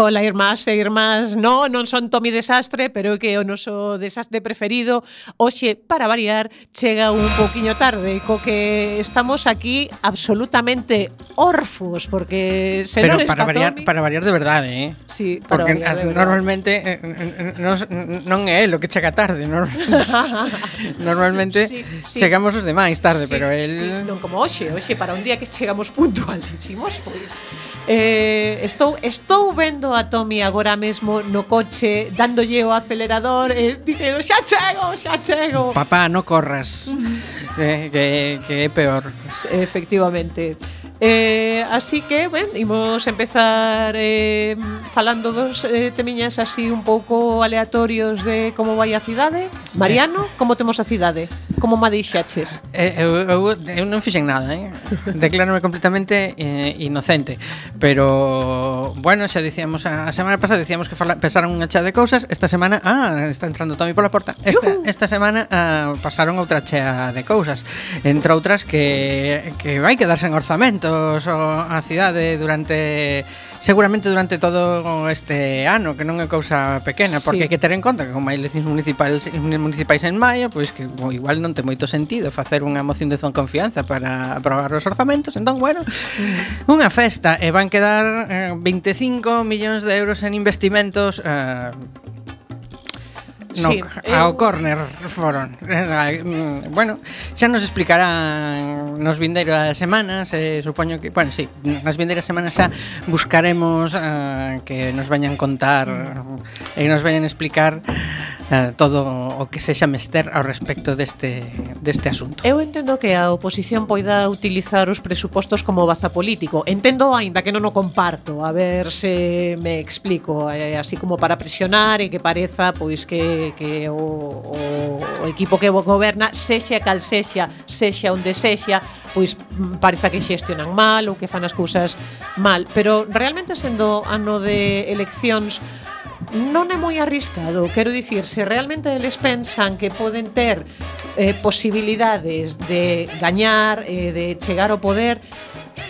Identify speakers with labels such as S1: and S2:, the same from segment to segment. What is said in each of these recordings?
S1: Ola, irmás e irmás, no, non son Tomi Desastre, pero é que o noso desastre preferido hoxe, para variar, chega un poquinho tarde, co que estamos aquí absolutamente orfos, porque se
S2: pero
S1: non
S2: para
S1: está
S2: variar,
S1: Tomi...
S2: para variar de verdade, eh?
S1: Sí, para
S2: porque
S1: variar de
S2: ah,
S1: verdade.
S2: normalmente eh, eh, eh non, non é lo que chega tarde, normalmente, normalmente
S1: sí, sí.
S2: chegamos os demais tarde,
S1: sí,
S2: pero el...
S1: Sí, non como hoxe, hoxe para un día que chegamos puntual, dicimos, pois... Pues. Eh, estou estou vendo a Tommy agora mesmo no coche dándolle o acelerador eh, e dicendo xa chego, xa chego.
S2: Papá, no corras. eh, que, que é peor.
S1: Efectivamente. Eh, así que, ben, imos empezar eh, falando dos eh, temiñas así un pouco aleatorios de como vai a cidade. Mariano, eh. como temos a cidade? Como ma deixaches?
S2: Eh, eu, eu, eu non fixen nada, eh? Declárome completamente eh, inocente. Pero, bueno, xa dicíamos a, a semana pasada dicíamos que fala, pesaron unha chea de cousas. Esta semana, ah, está entrando Tommy pola porta. Esta, Yuhu. esta semana ah, pasaron outra chea de cousas. Entre outras que, que vai quedarse en orzamento tributos á cidade durante seguramente durante todo este ano, que non é cousa pequena, porque
S1: sí.
S2: hai que ter en conta que como hai eleccións municipais municipais en maio, pois que bo, igual non ten moito sentido facer unha moción de confianza para aprobar os orzamentos, entón bueno, mm. unha festa e van quedar eh, 25 millóns de euros en investimentos eh, no,
S1: sí,
S2: ao
S1: eu...
S2: corner foron. Mm, bueno, xa nos explicarán nos vindeiras semanas, eh, supoño que, bueno, sí, nas vindeiras semanas xa buscaremos eh, que nos veñan contar e eh, nos veñan explicar eh, todo o que sexa mester ao respecto deste deste asunto.
S1: Eu entendo que a oposición poida utilizar os presupostos como baza político. Entendo aínda que non o comparto, a ver se me explico, eh, así como para presionar e que pareza pois que que, o, o, o equipo que goberna sexa cal sexa, sexa onde sexa, pois mm, parece que xestionan mal ou que fan as cousas mal, pero realmente sendo ano de eleccións non é moi arriscado. Quero dicir, se realmente eles pensan que poden ter eh, posibilidades de gañar, eh, de chegar ao poder,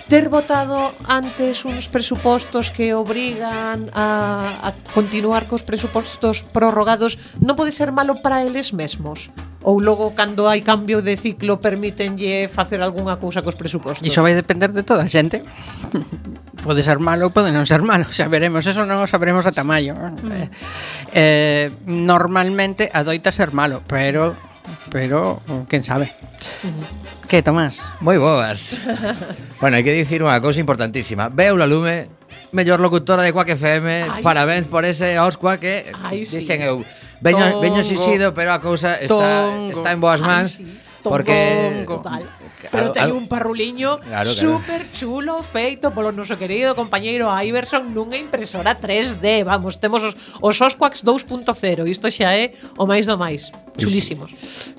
S1: ter votado antes uns presupostos que obrigan a, a continuar cos presupostos prorrogados non pode ser malo para eles mesmos? Ou logo, cando hai cambio de ciclo, permítenlle facer algunha cousa cos presupostos?
S2: Iso vai depender de toda a xente. pode ser malo, ou pode non ser malo, xa veremos, eso non o saberemos ata maio. Mm. Eh, eh, normalmente adoita ser malo, pero pero quen sabe. Que, Tomás?
S3: Moi boas. bueno, hai que dicir unha cousa importantísima. Veu la lume, mellor locutora de Quack FM,
S1: Ai,
S3: parabéns sí. por ese Osqua que
S1: Ai,
S3: dixen sí. eu. Veño,
S2: Tongo.
S3: veño xixido, pero a cousa está,
S2: Tongo.
S3: está en boas mans.
S1: Ai, sí
S3: porque
S1: total. Pero ten un parruliño
S3: claro, claro.
S1: super chulo feito polo noso querido compañeiro Iverson nunha impresora 3D. Vamos, temos os, os Osquax 2.0. Isto xa é o máis do máis. Chulísimos.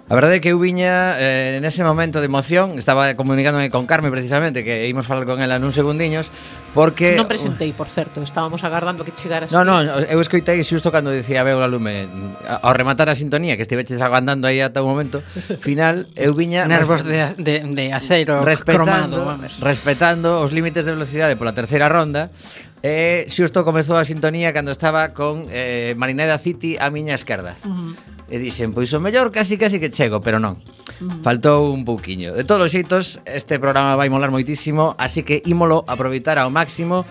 S3: A verdade é que eu viña eh, nese momento de emoción, estaba comunicándome con Carmen precisamente, que ímos falar con ela nun segundiños, porque...
S1: Non presentei, por certo, estábamos agardando que chegaras.
S3: No, no, eu escoitei xusto cando dicía Beu Lume, ao rematar a sintonía, que estiveches aguantando aí ata o momento final, eu viña
S2: nervos de, de, de aceiro
S3: respetando,
S2: cromado, vamos.
S3: respetando os límites de velocidade pola terceira ronda, e xusto comezou a sintonía cando estaba con eh, Marineda City a miña esquerda. Uh -huh. E dixen, pois o mellor casi casi que chego, pero non. Uh -huh. Faltou un pouquiño. De todos os xeitos, este programa vai molar moitísimo, así que ímolo aproveitar ao máximo.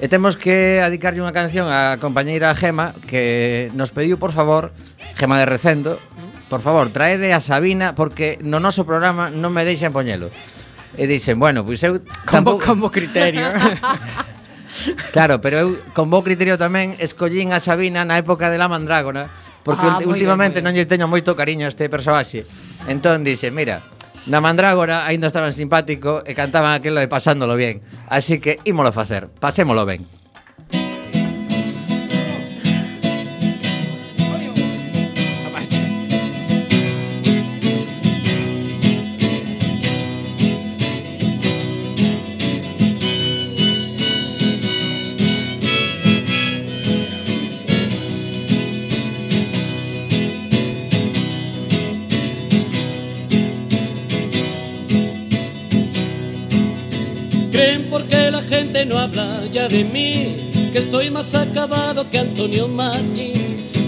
S3: E temos que adicarlle unha canción á compañeira Gema que nos pediu, por favor, Gema de Recendo, uh -huh por favor, traede a Sabina porque no noso programa non me deixan poñelo. E dicen, bueno, pois eu tampouco...
S2: Como, como criterio.
S3: claro, pero eu con bo criterio tamén escollín a Sabina na época de la mandrágona porque
S1: ah,
S3: últimamente non lle teño moito cariño a este persoaxe. Entón dixe, mira, na mandrágora aínda estaban simpático e cantaban aquilo de pasándolo bien. Así que ímolo facer, pasémolo ben.
S4: De mí, que estoy más acabado que Antonio Machi.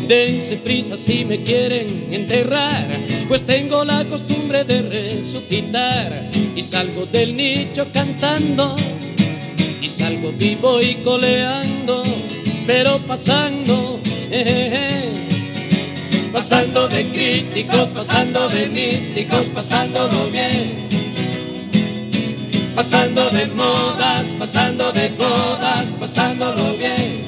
S4: Dense prisa si me quieren enterrar, pues tengo la costumbre de resucitar y salgo del nicho cantando y salgo vivo y coleando, pero pasando, eh, eh, eh. pasando de críticos, pasando de místicos, pasándolo bien. Pasando de modas, pasando de bodas, pasándolo bien.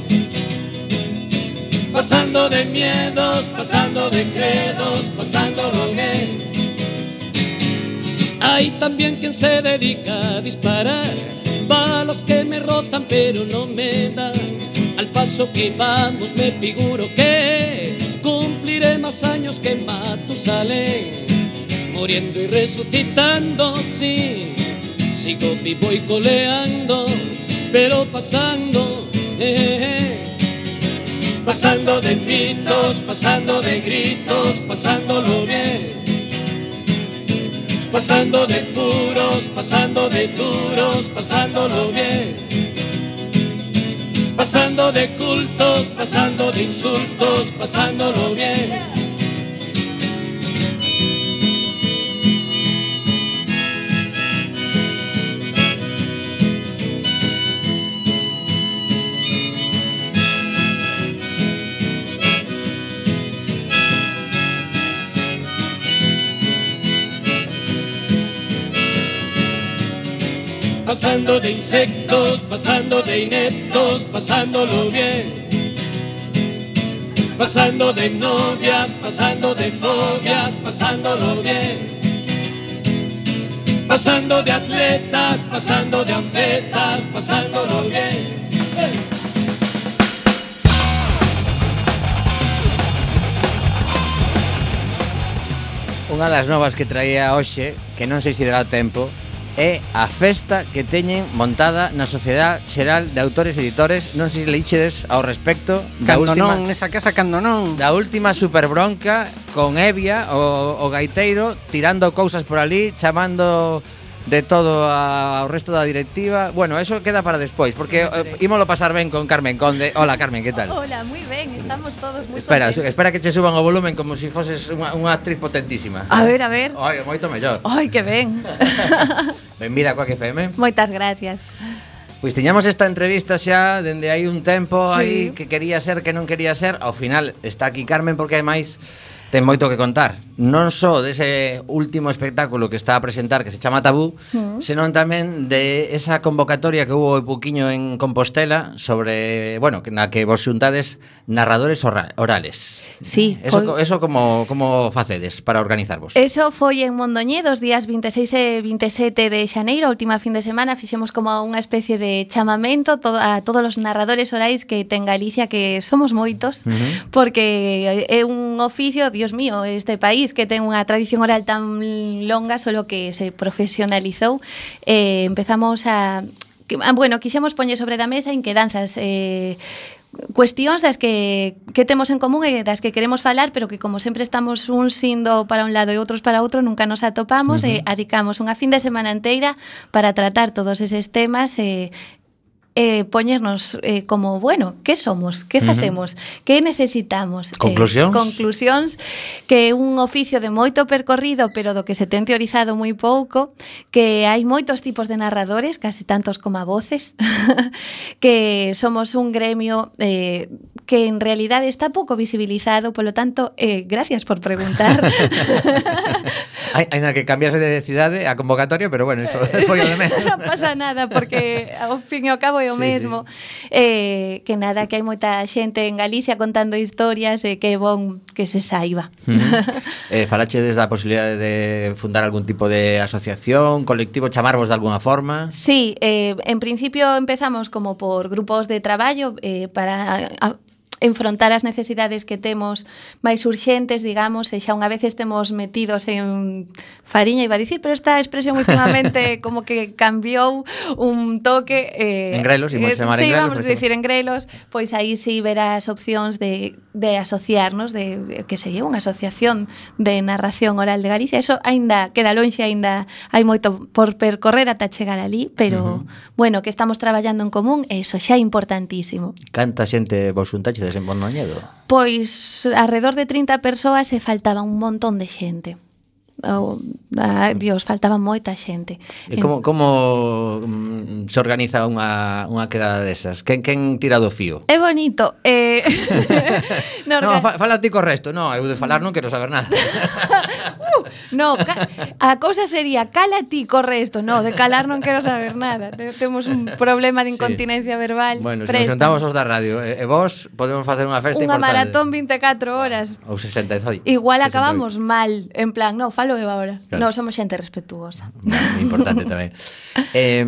S4: Pasando de miedos, pasando de credos, pasándolo bien. Hay también quien se dedica a disparar balas que me rozan pero no me dan. Al paso que vamos me figuro que cumpliré más años que Matusalén, muriendo y resucitando, sí. Sigo vivo y coleando, pero pasando, eh, eh. pasando de mitos, pasando de gritos, pasándolo bien. Pasando de puros, pasando de duros, pasándolo bien. Pasando de cultos, pasando de insultos, pasándolo bien. Pasando de insectos, pasando de ineptos, pasándolo bien. Pasando de novias, pasando de fobias, pasándolo bien. Pasando de atletas, pasando de anfetas, pasándolo bien.
S3: Unha das novas que traía hoxe, que non sei se dará tempo, é a festa que teñen montada na Sociedade Xeral de Autores e Editores. Non sei se leichedes ao respecto da
S2: cando
S3: última,
S2: non, nesa casa cando non.
S3: Da última superbronca con Evia, o, o gaiteiro, tirando cousas por ali, chamando de todo a, ao resto da directiva. Bueno, eso queda para despois, porque ah, eh, ímolo pasar ben con Carmen Conde. Hola, Carmen, que tal?
S5: Hola, moi ben, estamos todos moi
S3: Espera,
S5: contentos.
S3: espera que che suban o volumen como se si foses unha, unha actriz potentísima.
S5: A ver, a ver.
S3: Ai, moito mellor.
S5: Ai, que ben.
S3: Benvida a que FM.
S5: Moitas gracias.
S3: Pois tiñamos esta entrevista xa dende hai un tempo
S5: sí.
S3: aí que quería ser, que non quería ser. Ao final está aquí Carmen porque ademais ten moito que contar non só dese último espectáculo que está a presentar que se chama Tabú,
S5: mm.
S3: senón tamén de esa convocatoria que hubo o Puquiño en Compostela sobre, bueno, na que vos xuntades narradores orales.
S5: Sí,
S3: eso,
S5: foi...
S3: eso como como facedes para organizarvos?
S5: Eso foi en Mondoñedo os días 26 e 27 de xaneiro, a última fin de semana fixemos como unha especie de chamamento todo, a todos os narradores orais que ten Galicia que somos moitos, mm -hmm. porque é un oficio, Dios mío, este país país que ten unha tradición oral tan longa, solo que se profesionalizou, eh, empezamos a... Que, ah, bueno, quixemos poñer sobre da mesa en que danzas eh, cuestións das que, que temos en común e das que queremos falar, pero que como sempre estamos un sindo para un lado e outros para outro, nunca nos atopamos uh -huh. e adicamos unha fin de semana inteira para tratar todos eses temas e, eh, poñernos eh, como, bueno, que somos, que facemos, uh -huh. que necesitamos.
S3: Conclusións.
S5: Eh, conclusións que é un oficio de moito percorrido, pero do que se ten teorizado moi pouco, que hai moitos tipos de narradores, casi tantos como a voces, que somos un gremio eh, que en realidad está pouco visibilizado, polo tanto, eh, gracias por preguntar.
S3: hai, hai na que cambiase de cidade a convocatoria, pero bueno, iso foi o de menos.
S5: non pasa nada, porque ao fin e ao cabo é o
S3: sí,
S5: mesmo. Sí. Eh, que nada, que hai moita xente en Galicia contando historias e eh, que é bon que se saiba.
S3: Eh, falache desde a posibilidade de fundar algún tipo de asociación, colectivo, chamarvos de alguna forma?
S5: Sí, eh, en principio empezamos como por grupos de traballo eh, para a, enfrontar as necesidades que temos máis urxentes, digamos, e xa unha vez estemos metidos en fariña, iba a dicir, pero esta expresión últimamente como que cambiou un toque. Eh,
S3: en grelos, imos chamar eh,
S5: sí, en
S3: grelos.
S5: Vamos a dicir en grelos, pois aí sí verás opcións de, de asociarnos, de que se unha asociación de narración oral de Galicia. Eso aínda queda lonxe, aínda hai moito por percorrer ata chegar ali, pero, uh -huh. bueno, que estamos traballando en común, eso iso xa é importantísimo.
S3: Canta xente vos xuntaxe coches en Pondoñedo?
S5: Pois alrededor de 30 persoas e faltaba un montón de xente. Oh, ah, Dios, faltaba moita xente.
S3: E como, como mm, se organiza unha, unha quedada desas? Quen, quen tira do fío?
S5: É bonito. Eh...
S3: no, no fa, fala ti co resto. No, eu de falar non quero saber nada.
S5: Uh, no, ca, a cousa sería cala ti, corre resto, No, de calar non quero saber nada. Temos un problema de incontinencia sí. verbal.
S3: Bueno, se nos sentamos os da radio e, e vos podemos facer unha festa
S5: unha
S3: importante.
S5: Unha maratón 24 horas.
S3: Ou 60
S5: Igual 68. acabamos mal, en plan, no, falo eu agora.
S3: Claro.
S5: No, somos xente respetuosa.
S3: Bueno, importante tamén. eh,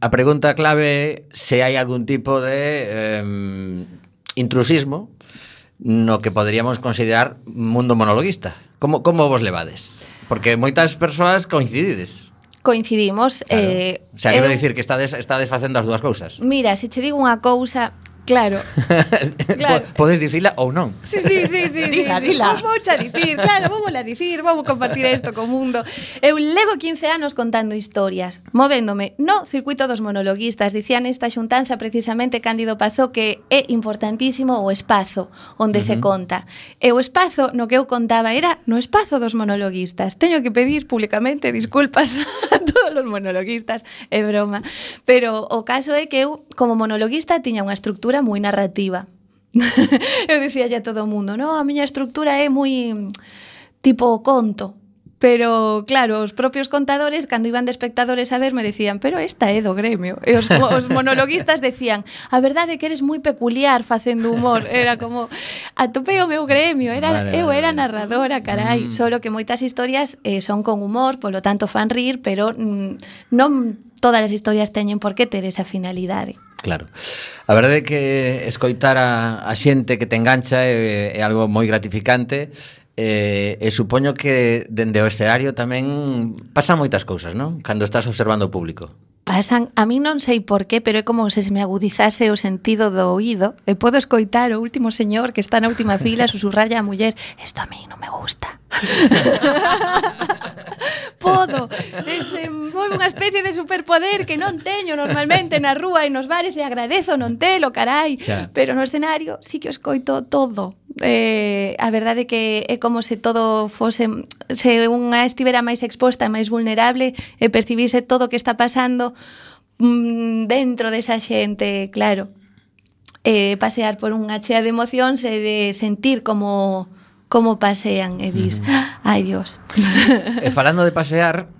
S3: a pregunta clave se hai algún tipo de eh, intrusismo no que poderíamos considerar mundo monologuista. Como, como vos levades? Porque moitas persoas coincidides.
S5: Coincidimos.
S3: Claro.
S5: Eh,
S3: o sea, quero
S5: eu...
S3: dicir que estades, estades facendo as dúas cousas.
S5: Mira, se che digo unha cousa, Claro.
S3: claro. Podes dicila ou non.
S5: Sí, sí, sí, sí,
S1: dila,
S5: sí,
S1: dila.
S5: Vou a dicir, claro, vou a dicir, vou compartir isto co mundo. Eu levo 15 anos contando historias, movéndome no circuito dos monologuistas. Dicía nesta xuntanza precisamente Cándido Pazó que é importantísimo o espazo onde uh -huh. se conta. E o espazo no que eu contaba era no espazo dos monologuistas. Teño que pedir públicamente disculpas a todos os monologuistas, é broma. Pero o caso é que eu, como monologuista, tiña unha estructura estructura moi narrativa. eu dicía a todo o mundo, no, a miña estructura é moi mm, tipo conto, Pero, claro, os propios contadores, cando iban de espectadores a ver, me decían pero esta é do gremio. E os, os monologuistas decían a verdade é que eres moi peculiar facendo humor. Era como, atopei o meu gremio, era, vale, eu era narradora, carai. Mm. Solo que moitas historias eh, son con humor, polo tanto fan rir, pero mm, non todas as historias teñen por que ter esa finalidade.
S3: Claro. A verdade é que escoitar a, a xente que te engancha é, é algo moi gratificante e, e supoño que dende o escenario tamén pasan moitas cousas, non? Cando estás observando o público.
S5: Pasan, a mí non sei por qué, pero é como se se me agudizase o sentido do oído e podo escoitar o último señor que está na última fila susurrarlle a muller, isto a mí non me gusta. podo. Desenvolvo unha especie de superpoder que non teño normalmente na rúa e nos bares e agradezo non telo, carai.
S3: Xa.
S5: Pero no escenario sí que o escoito todo. Eh, a verdade que é como se todo fose se unha estivera máis exposta, máis vulnerable e percibise todo o que está pasando mm, dentro desa xente, claro. Eh, pasear por unha chea de emocións e de sentir como como pasean e dis, ai Dios.
S3: E falando de pasear,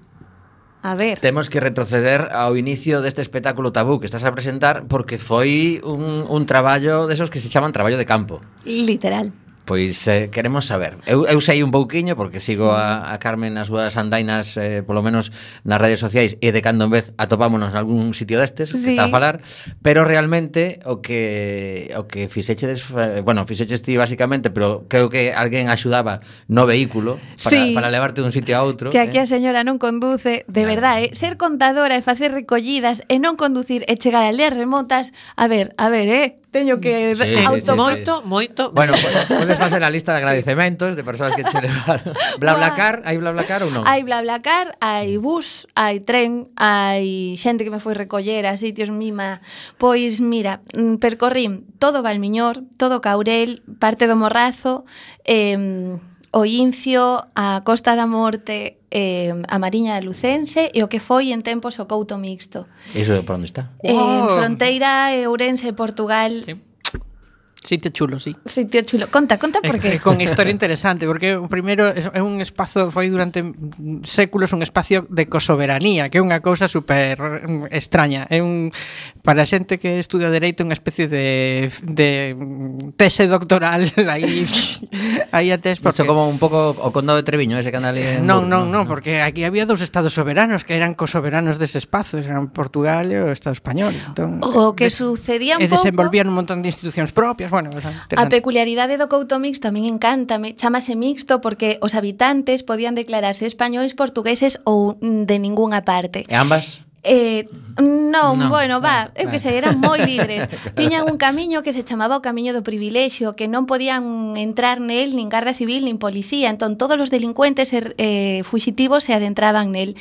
S5: A ver.
S3: Temos que retroceder ao inicio deste espectáculo tabú que estás a presentar porque foi un, un traballo desos que se chaman traballo de campo.
S5: Literal.
S3: Pois eh, queremos saber. Eu, eu sei un pouquiño porque sigo a, a Carmen nas súas andainas eh, polo menos nas redes sociais e de cando en vez atopámonos en algún sitio destes
S5: sí.
S3: que está a falar, pero realmente o que o que fixeches bueno, fixeches ti basicamente, pero creo que alguén axudaba no vehículo para,
S5: sí.
S3: para levarte dun sitio a outro.
S5: Que aquí
S3: eh?
S5: a señora non conduce, de
S3: claro.
S5: verdade, eh? ser contadora e facer recollidas e non conducir e chegar a aldeas remotas, a ver, a ver, eh, teño que
S3: sí,
S5: auto...
S3: Sí,
S5: moito,
S3: sí.
S1: moito.
S3: Bueno, podes facer a lista de agradecementos sí. de persoas que che levaron. BlaBlaCar, hai BlaBlaCar ou non?
S5: Hai BlaBlaCar, hai bus, hai tren, hai xente que me foi recoller a sitios mima. Pois mira, mm, percorrín todo Valmiñor, todo Caurel, parte do Morrazo, eh, o Incio, a Costa da Morte, eh, a Mariña Lucense e o que foi en tempos o Couto Mixto.
S3: Iso é por onde está?
S5: Eh,
S2: wow.
S5: Fronteira, Ourense, Portugal...
S2: Sí Sitio chulo, sí.
S5: Sitio chulo. Conta, conta por qué.
S2: Eh, con historia interesante, porque o primeiro é un espazo foi durante séculos un espacio de cosoberanía, que é unha cousa super extraña. É un para a xente que estudia dereito unha especie de de tese doctoral aí aí a tes porque
S3: Isto como un pouco o condado de Treviño, ese canal en
S2: Non, non, non, porque aquí había dous estados soberanos que eran cosoberanos dese espazo, eran Portugal e o Estado español. Entón,
S5: o que sucedía un
S2: eh,
S5: pouco e
S2: desenvolvían un montón de institucións propias, bueno, ah,
S5: A peculiaridade do Couto Mix tamén encántame, chamase mixto porque os habitantes podían declararse españois, portugueses ou mm, de ningunha parte.
S3: E ambas?
S5: Eh, non,
S3: no,
S5: bueno, va,
S3: vale,
S5: eu que sei, eran moi libres. Tiñan un camiño que se chamaba o camiño do privilexio, que non podían entrar nel nin garda civil nin policía, entón todos os delincuentes e eh, fuxitivos se adentraban nel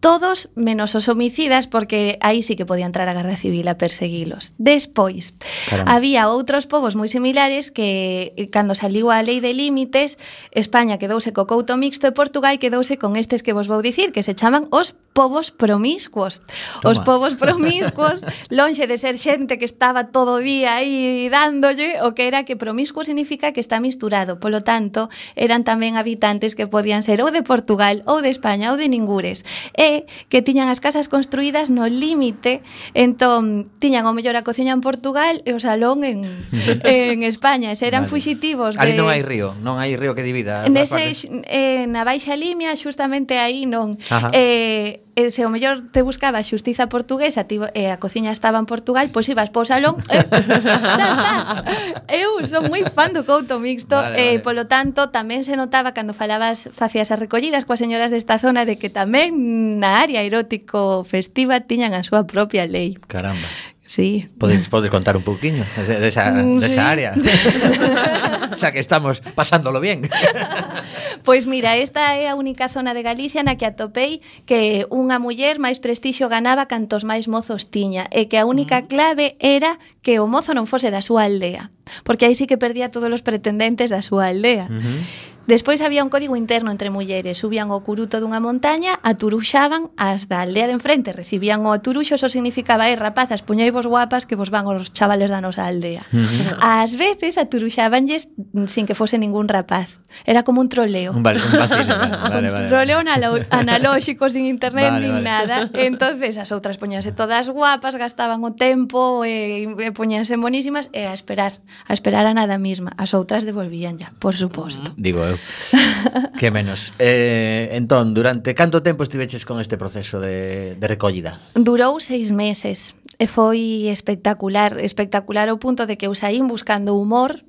S5: todos menos os homicidas porque aí sí que podía entrar a Garda Civil a perseguilos. Despois,
S3: Caramba.
S5: había outros povos moi similares que cando saliu a Lei de Límites, España quedouse co couto mixto e Portugal quedouse con estes que vos vou dicir, que se chaman os povos promiscuos.
S3: Toma.
S5: Os povos promiscuos, lonxe de ser xente que estaba todo o día aí dándolle, o que era que promiscuo significa que está misturado. Polo tanto, eran tamén habitantes que podían ser ou de Portugal, ou de España, ou de ningures. E que tiñan as casas construídas no límite, entón tiñan o mellor a cociña en Portugal e o salón en, en España, e eran
S3: vale.
S5: fuxitivos. De...
S3: Ali non hai río, non hai río que divida.
S5: Nese, eh, na Baixa Limia, xustamente aí non.
S3: Ajá.
S5: Eh, e se o mellor te buscaba xustiza portuguesa ti, e a cociña estaba en Portugal, pois ibas po salón eh, xa está. Eu son moi fan do couto mixto
S3: vale,
S5: eh,
S3: vale.
S5: polo tanto tamén se notaba cando falabas facías as recollidas coas señoras desta zona de que tamén na área erótico festiva tiñan a súa propia lei.
S3: Caramba
S5: Sí.
S3: Podes, podes contar un pouquiño desa, de desa
S5: mm, sí.
S3: área. o sea que estamos pasándolo bien.
S5: pois mira, esta é a única zona de Galicia na que atopei que unha muller máis prestixio ganaba cantos máis mozos tiña e que a única mm. clave era que o mozo non fose da súa aldea, porque aí sí que perdía todos os pretendentes da súa aldea. Uh -huh. Despois había un código interno entre mulleres. Subían o curuto dunha montaña, aturuxaban as da aldea de enfrente. Recibían o aturuxo, eso significaba, eh, rapazas, puñeivos guapas que vos van os chavales da nosa aldea. ás. As veces aturuxabanlles sin que fose ningún rapaz. Era como un troleo.
S3: Un, vale, un, vacile, vale, vale, vale,
S5: un troleo analóxico, sin internet,
S3: vale,
S5: nin
S3: vale.
S5: nada. entonces as outras poñanse todas guapas, gastaban o tempo, e, e poñanse monísimas, e a esperar, a esperar a nada misma. As outras devolvían ya, por suposto.
S3: Digo, eu eu. que menos. Eh, entón, durante canto tempo estiveches con este proceso de, de recollida?
S5: Durou seis meses e foi espectacular, espectacular ao punto de que eu saín buscando humor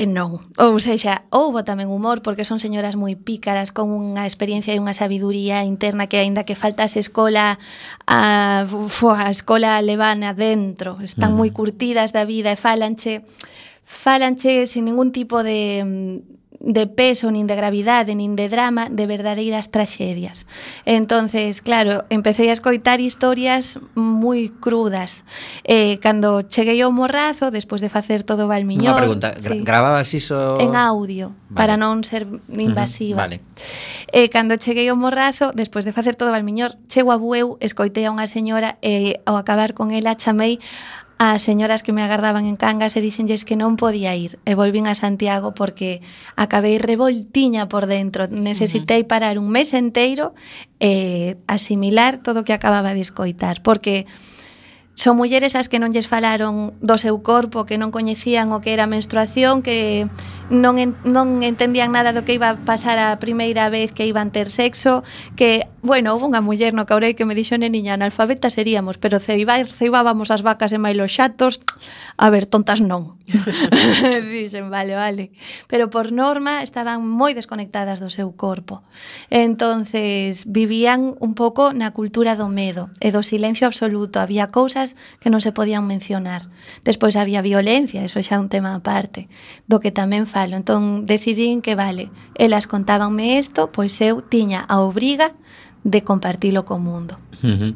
S5: E non. Ou seja, houbo tamén humor porque son señoras moi pícaras con unha experiencia e unha sabiduría interna que aínda que faltase escola a, a escola levana dentro, están moi curtidas da vida e falanche falanche sin ningún tipo de mm, de peso, nin de gravidade, nin de drama, de verdadeiras traxedias. Entonces, claro, empecé a escoitar historias moi crudas. Eh, cando cheguei ao Morrazo, despois de facer todo o Valmiñón...
S3: Unha pregunta, gra
S5: sí,
S3: gravabas iso...
S5: En audio,
S3: vale.
S5: para non ser invasiva.
S3: Uh -huh, vale.
S5: Eh, cando cheguei ao Morrazo, despois de facer todo o Valmiñón, chego a Bueu, escoitei a unha señora e eh, ao acabar con ela chamei as señoras que me agardaban en Cangas e dixenlles que non podía ir e volvín a Santiago porque acabei revoltiña por dentro. Necesitei parar un mes enteiro e asimilar todo o que acababa de escoitar porque son mulleres as que non lles falaron do seu corpo, que non coñecían o que era menstruación, que non, en, non entendían nada do que iba a pasar a primeira vez que iban ter sexo, que, bueno, houve unha muller no Caurel que me dixo, neniña, analfabeta seríamos, pero ceiba, ceibábamos as vacas e mailo xatos, a ver, tontas non. Dixen, vale, vale. Pero por norma estaban moi desconectadas do seu corpo. Entonces, vivían un pouco na cultura do medo e do silencio absoluto. Había cousas que non se podían mencionar. Despois había violencia, eso xa é un tema aparte, do que tamén fa falo. Entón decidín que vale, elas contábanme isto, pois eu tiña a obriga de compartilo co mundo.
S3: Uh -huh.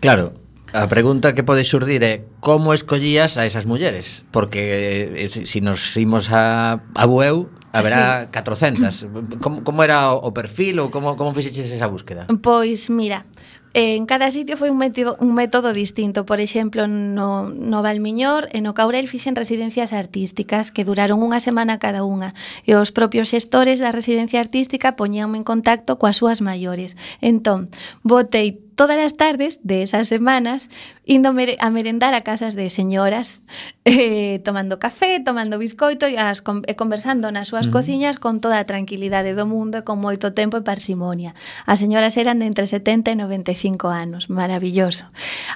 S3: Claro, A pregunta que pode surdir é como escollías a esas mulleres? Porque eh, se si nos imos a, a Bueu, haberá sí. 400. Como, como era o perfil ou como, como fixeches esa búsqueda?
S5: Pois, mira, En cada sitio foi un método, un método distinto. Por exemplo, no, no Valmiñor e no Caurel fixen residencias artísticas que duraron unha semana cada unha. E os propios xestores da residencia artística poñíanme en contacto coas súas maiores. Entón, botei todas as tardes de esas semanas indo a merendar a casas de señoras eh, tomando café, tomando biscoito e, as, e conversando nas súas mm. cociñas con toda a tranquilidade do mundo e con moito tempo e parsimonia. As señoras eran de entre 70 e 95 anos, maravilloso.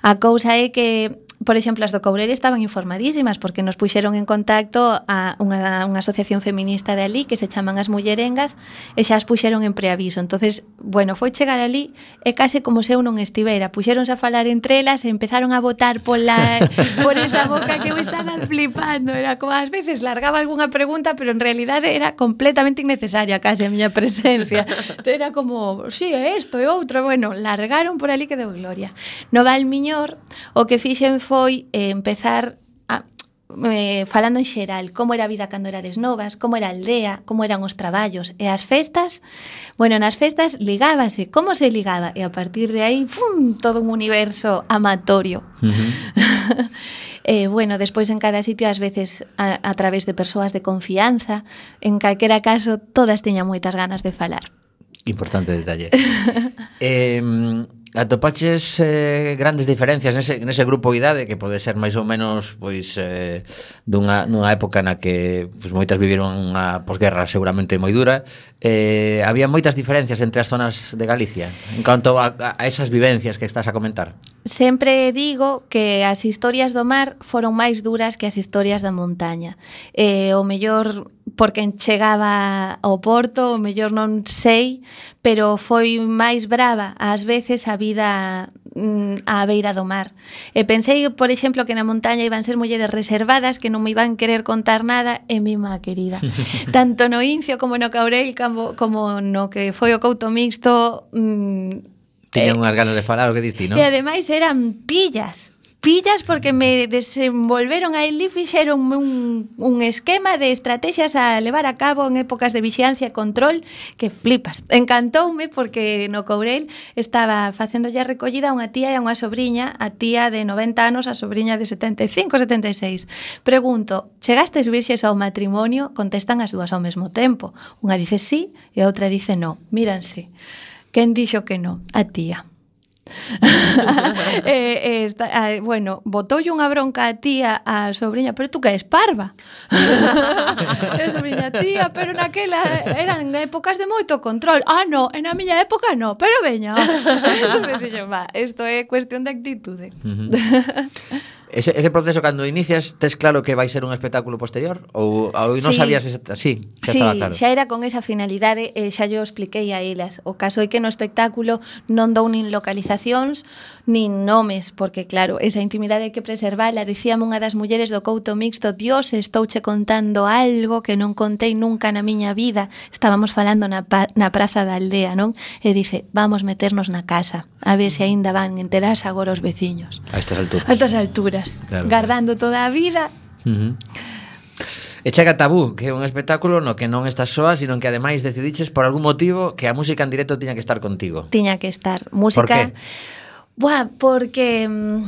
S5: A cousa é que por exemplo, as do Courel estaban informadísimas porque nos puxeron en contacto a unha, unha asociación feminista de ali que se chaman as mullerengas e xa as puxeron en preaviso. entonces bueno, foi chegar ali e case como se eu non estivera. Puxéronse a falar entre elas e empezaron a votar pola, por esa boca que eu estaba flipando. Era como ás veces largaba algunha pregunta, pero en realidade era completamente innecesaria case a miña presencia. Entón era como, si sí, é isto e outro. Bueno, largaron por ali que deu gloria. No Valmiñor, o que fixen foi eh, empezar a, eh, falando en xeral como era a vida cando erades novas, como era a aldea, como eran os traballos e as festas. Bueno, nas festas ligábase, como se ligaba? E a partir de aí, ¡fum!, todo un universo amatorio. Uh -huh. Eh, bueno, despois en cada sitio ás veces a, a través de persoas de confianza, en calquera caso todas teñan moitas ganas de falar.
S3: Importante detalle. eh, atopaches eh, grandes diferencias nese, nese grupo idade que pode ser máis ou menos pois eh, dunha, nunha época na que pois, moitas viviron unha posguerra seguramente moi dura. Eh, había moitas diferencias entre as zonas de Galicia en canto a, a esas vivencias que estás a comentar.
S5: Sempre digo que as historias do mar foron máis duras que as historias da montaña. Eh, o mellor por quen chegaba ao Porto, o mellor non sei, pero foi máis brava ás veces a vida mm, á beira do mar. E pensei, por exemplo, que na montaña iban ser mulleres reservadas que non me iban querer contar nada e mima querida. Tanto no Incio como no Caurel como, como no que foi o Couto Mixto mm,
S3: Tiñan eh, unhas ganas de falar o que diste, non?
S5: E ademais eran pillas pillas porque me desenvolveron aí e fixeron un, un esquema de estrategias a levar a cabo en épocas de vixiancia e control que flipas. Encantoume porque no Courel estaba facendo ya recollida unha tía e unha sobrinha, a tía de 90 anos, a sobrinha de 75, 76. Pregunto, chegastes virxes ao matrimonio? Contestan as dúas ao mesmo tempo. Unha dice sí e a outra dice no. Míranse. Quen dixo que no? A tía. eh, eh, está, eh, bueno, botoulle unha bronca a tía a sobrinha, pero tú que és parva. E a sobrinha tía, pero naquela eran épocas de moito control. Ah no, en a miña época no, pero veña. Entonces, dixo, va, isto é cuestión de actitude uh -huh.
S3: Ese, ese proceso cando inicias, tes claro que vai ser un espectáculo posterior? Ou, ou non
S5: sí.
S3: sabías... Esta, sí, xa
S5: sí,
S3: estaba claro.
S5: xa era con esa finalidade, e xa yo expliquei a elas. O caso é que no espectáculo non dou nin localizacións, nin nomes, porque claro, esa intimidade hai que preservala. Dicíame unha das mulleres do Couto Mixto, Dios, estouche contando algo que non contei nunca na miña vida. Estábamos falando na, pa na praza da aldea, non? E dice, vamos meternos na casa, a ver se aínda van enterarse agora os veciños.
S3: A estas alturas.
S5: A estas alturas,
S3: claro.
S5: gardando toda a vida.
S3: Uh -huh. E chega Tabú, que é un espectáculo no que non estás soa, sino que ademais decidiches por algún motivo que a música en directo tiña que estar contigo.
S5: Tiña que estar. Música...
S3: Por qué?
S5: Buah, porque mm,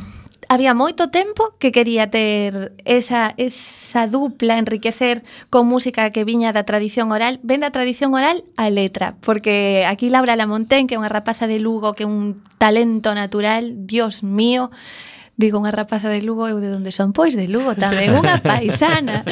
S5: había moito tempo que quería ter esa, esa dupla, enriquecer con música que viña da tradición oral, ven da tradición oral a letra, porque aquí Laura Lamontén, que é unha rapaza de Lugo, que é un talento natural, Dios mío, Digo unha rapaza de Lugo, eu de onde son? Pois de Lugo tamén, unha paisana.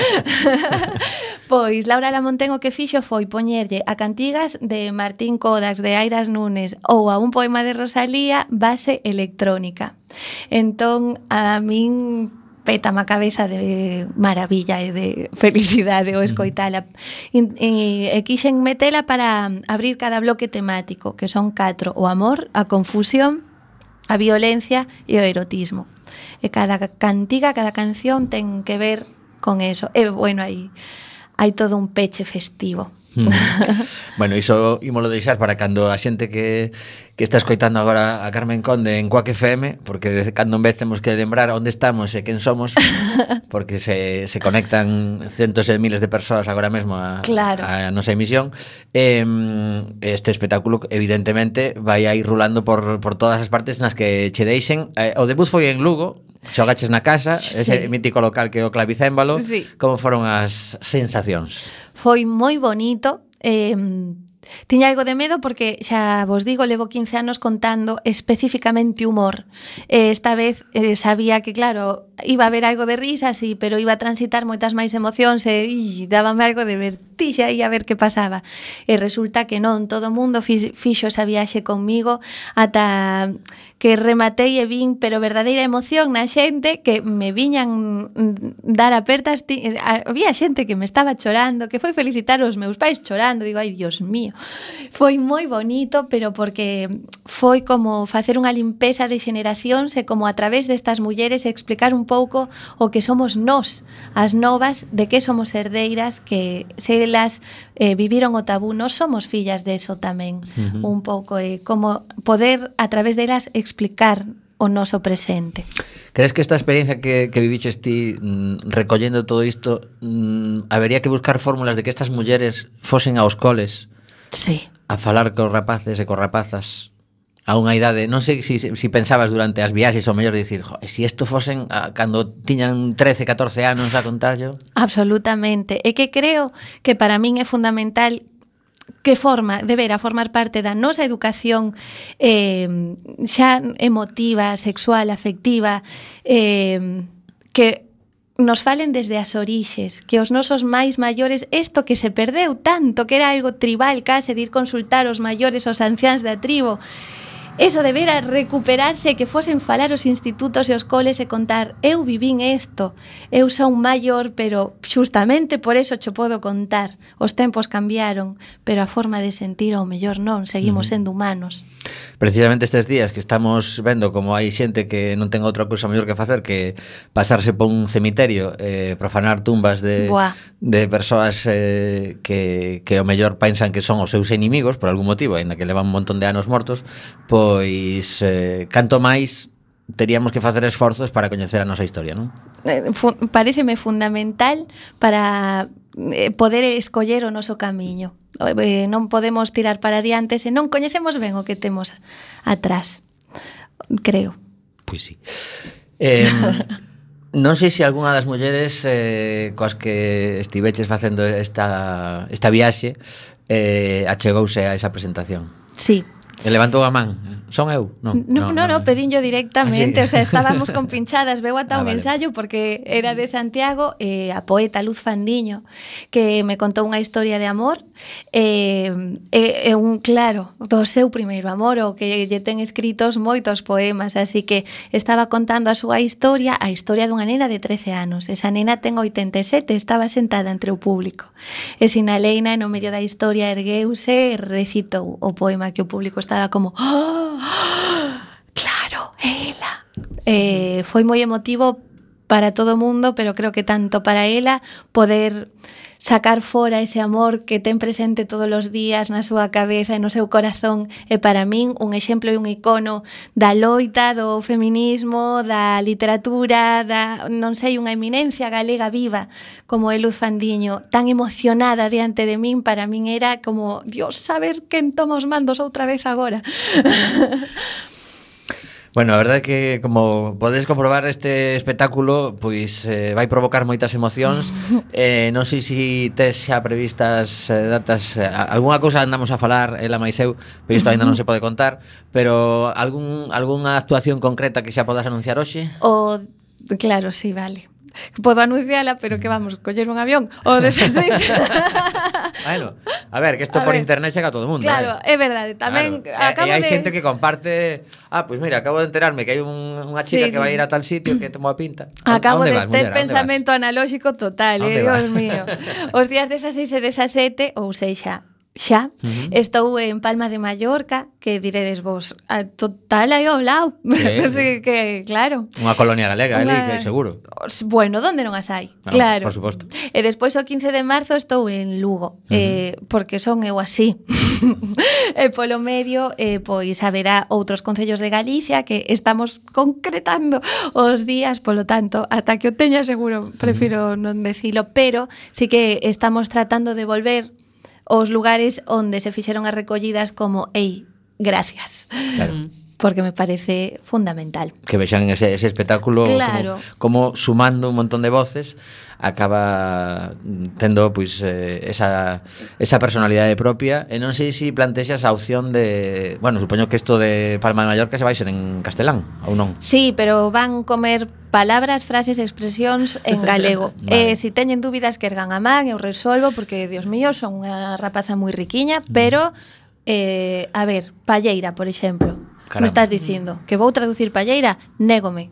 S5: pois Laura Lamontén o que fixo foi poñerlle a cantigas de Martín Codas, de Airas Nunes ou a un poema de Rosalía base electrónica. Entón, a min pétame a cabeza de maravilla e de felicidade o mm. escoitala. E, e, e quixen metela para abrir cada bloque temático, que son catro, o amor, a confusión, a violencia e o erotismo. E cada cantiga, cada canción ten que ver con eso. E bueno, aí hai todo un peche festivo.
S3: Mm. bueno, iso ímolo deixar para cando a xente que, que está escoitando agora a Carmen Conde en Coac FM, porque de cando en vez temos que lembrar onde estamos e quen somos, porque se, se conectan centos e miles de persoas agora mesmo a,
S5: claro.
S3: a, a nosa emisión. Eh, este espectáculo, evidentemente, vai a ir rulando por, por todas as partes nas que che deixen. Eh, o debut foi en Lugo, xogaches na casa,
S5: sí.
S3: ese mítico local que é o Clavicémbalo.
S5: Sí.
S3: Como foron as sensacións?
S5: Foi moi bonito. Eh, Tiña algo de medo porque xa vos digo, levo 15 anos contando especificamente humor. Eh, esta vez eh, sabía que claro, iba a haber algo de risa, sí, pero iba a transitar moitas máis emocións e ii, dábame algo de vertixa e a ver que pasaba. E resulta que non, todo mundo fixo esa viaxe conmigo ata que rematei e vin, pero verdadeira emoción na xente que me viñan dar apertas, ti, había xente que me estaba chorando, que foi felicitar os meus pais chorando, digo, ai, Dios mío. Foi moi bonito, pero porque foi como facer unha limpeza de xeneracións e como a través destas mulleres explicar un pouco o que somos nós, as novas, de que somos herdeiras, que se elas eh, viviron o tabú, nós somos fillas deso eso tamén, uh -huh. un pouco, eh, como poder a través delas explicar o noso presente.
S3: Crees que esta experiencia que, que viviches ti mm, recollendo todo isto mm, habería que buscar fórmulas de que estas mulleres fosen aos coles
S5: sí.
S3: a falar cos rapaces e cos rapazas a unha idade, non sei se si, si pensabas durante as viaxes ou mellor dicir, jo, si isto fosen a, cando tiñan 13, 14 anos a contarlo?
S5: Absolutamente. É que creo que para min é fundamental que forma, debera formar parte da nosa educación eh, xa emotiva, sexual, afectiva, eh, que nos falen desde as orixes, que os nosos máis maiores, isto que se perdeu tanto, que era algo tribal case de ir consultar os maiores, os anciáns da tribo, Eso debera recuperarse que fosen falar os institutos e os coles e contar eu vivín isto, eu son maior, pero xustamente por eso cho podo contar. Os tempos cambiaron, pero a forma de sentir ao mellor non, seguimos uh -huh. sendo humanos.
S3: Precisamente estes días que estamos vendo como hai xente que non ten outra cousa mellor que facer que pasarse por un cemiterio, eh, profanar tumbas de,
S5: Buah.
S3: de persoas eh, que, que o mellor pensan que son os seus inimigos por algún motivo, aínda que levan un montón de anos mortos, por pois eh, canto máis teríamos que facer esforzos para coñecer a nosa historia, non?
S5: Eh, fu pareceme fundamental para eh, poder escoller o noso camiño. Eh, non podemos tirar para diante se non coñecemos ben o que temos atrás. Creo.
S3: Pois sí. Eh, non sei se algunha das mulleres eh, coas que estiveches facendo esta, esta viaxe eh, achegouse a esa presentación.
S5: Sí,
S3: E levantou a man. Son eu? Non, non, non,
S5: no, no, no, pedinllo directamente,
S3: ah, sí.
S5: o sea, estábamos con pinchadas, veu ata
S3: ah,
S5: un
S3: vale.
S5: ensayo porque era de Santiago, eh, a poeta Luz Fandiño, que me contou unha historia de amor, eh, é eh, eh, un claro do seu primeiro amor, o que lle ten escritos moitos poemas, así que estaba contando a súa historia, a historia dunha nena de 13 anos. Esa nena ten 87, estaba sentada entre o público. E Sinaleina, no medio da historia, ergueuse e recitou o poema que o público estaba como "Ah, Claro, é ela. Eh, foi moi emotivo para todo mundo, pero creo que tanto para ela poder sacar fora ese amor que ten presente todos os días na súa cabeza e no seu corazón é para min un exemplo e un icono da loita, do feminismo, da literatura, da, non sei, unha eminencia galega viva como é Luz Fandiño, tan emocionada diante de min, para min era como, Dios, saber quen toma os mandos outra vez agora.
S3: Bueno, a verdade é que como podedes comprobar este espectáculo, pois eh, vai provocar moitas emocións. eh, non sei se si tes xa previstas eh, datas, eh, algunha cousa andamos a falar ela máis eu, pero isto aínda non se pode contar, pero algún algunha actuación concreta que xa podas anunciar hoxe?
S5: O claro, sí, vale que podo anunciala, pero que vamos, coller un avión o 16.
S3: bueno, a ver, que isto por
S5: ver.
S3: internet chega a todo o mundo.
S5: Claro,
S3: eh.
S5: é verdade, tamén
S3: claro.
S5: acabo
S3: e, e hai
S5: de...
S3: xente que comparte, ah, pois pues mira, acabo de enterarme que hai un, unha chica
S5: sí,
S3: que
S5: sí.
S3: vai ir a tal sitio que temo a pinta.
S5: Acabo de
S3: vas,
S5: ter pensamento analóxico total, eh, Dios mío. Os días 16 e 17, ou sexa, xa. Uh -huh. Estou en Palma de Mallorca, que diredes vos, a total aí ao lado.
S3: Sí,
S5: sí. que, claro.
S3: Unha colonia galega,
S5: Una...
S3: ali, seguro.
S5: Bueno, donde non as hai,
S3: no,
S5: claro.
S3: Por suposto.
S5: E despois o 15 de marzo estou en Lugo, uh -huh. eh, porque son eu así. e polo medio, eh, pois haberá outros concellos de Galicia que estamos concretando os días, polo tanto, ata que o teña seguro, prefiro uh -huh. non decilo, pero sí que estamos tratando de volver os lugares onde se fixeron as recollidas como, ei, gracias.
S3: Claro.
S5: Mm porque me parece fundamental.
S3: Que vexan ese, ese espectáculo
S5: claro.
S3: como, como sumando un montón de voces acaba tendo pois eh, esa, esa personalidade propia e non sei se si plantexas a opción de, bueno, supoño que isto de Palma de Mallorca se vai ser en castelán ou non?
S5: Sí, pero van comer palabras, frases, expresións en galego.
S3: vale.
S5: Eh, si teñen dúbidas que ergan a man, eu resolvo porque, Dios mío, son unha rapaza moi riquiña, mm. pero eh, a ver, Palleira, por exemplo,
S3: Caramba.
S5: Me estás dicindo que vou traducir palleira, négome.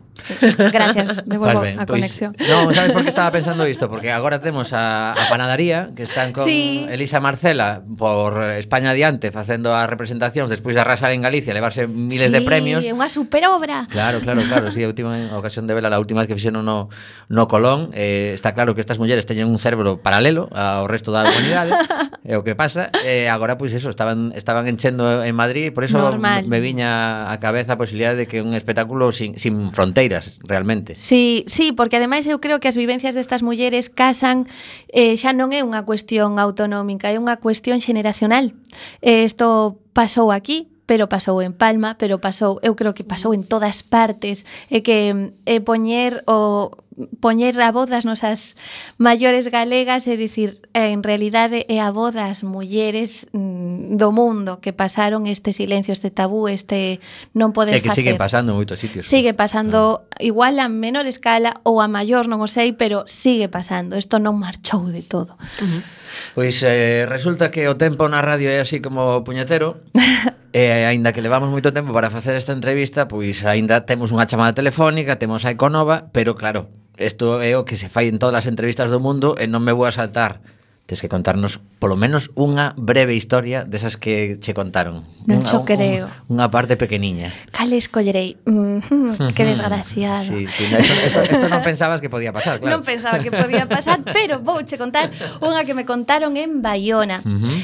S5: Gracias, devolvo
S3: ben,
S5: a
S3: pois,
S5: conexión.
S3: Non, sabes por que estaba pensando isto? Porque agora temos a, a panadería que están con
S5: sí.
S3: Elisa Marcela por España Adiante facendo as representacións despois de arrasar en Galicia, levarse miles
S5: sí, de
S3: premios.
S5: Sí, unha superobra.
S3: Claro, claro, claro. Sí, a última ocasión de vela, a última vez que fixeron no, no Colón, eh, está claro que estas mulleres teñen un cérebro paralelo ao resto da humanidade. Eh, é o que pasa. Eh, agora, pois, pues, eso, estaban, estaban enchendo en Madrid, por eso
S5: Normal.
S3: me viña a cabeza a posibilidad de que un espectáculo sin, sin fronteiras verdadeiras realmente.
S5: Sí, sí, porque ademais eu creo que as vivencias destas mulleres casan eh, xa non é unha cuestión autonómica, é unha cuestión xeneracional. Isto eh, pasou aquí, pero pasou en Palma, pero pasou, eu creo que pasou en todas partes, e que mm, é poñer o poñer a voz das nosas maiores galegas e dicir, en realidade é a voz das mulleres mm, do mundo que pasaron este silencio, este tabú, este non poder facer.
S3: É que
S5: facer.
S3: pasando en moitos sitios.
S5: Sigue pasando no. igual a menor escala ou a maior, non o sei, pero sigue pasando. Isto non marchou de todo. Uh -huh.
S3: Pois eh, resulta que o tempo na radio é así como puñetero E aínda que levamos moito tempo para facer esta entrevista Pois aínda temos unha chamada telefónica, temos a Econova Pero claro, Isto é o que se fai en todas as entrevistas do mundo e non me vou a saltar. Tens que contarnos polo menos unha breve historia desas que che contaron.
S5: Non
S3: unha,
S5: creo.
S3: Unha parte pequeniña.
S5: Cal escollerei? Mm, -hmm, que desgraciado.
S3: sí, sí, no, esto, esto, esto non pensabas que podía pasar, claro.
S5: Non pensaba que podía pasar, pero vouche contar unha que me contaron en Bayona.
S3: Uh -huh.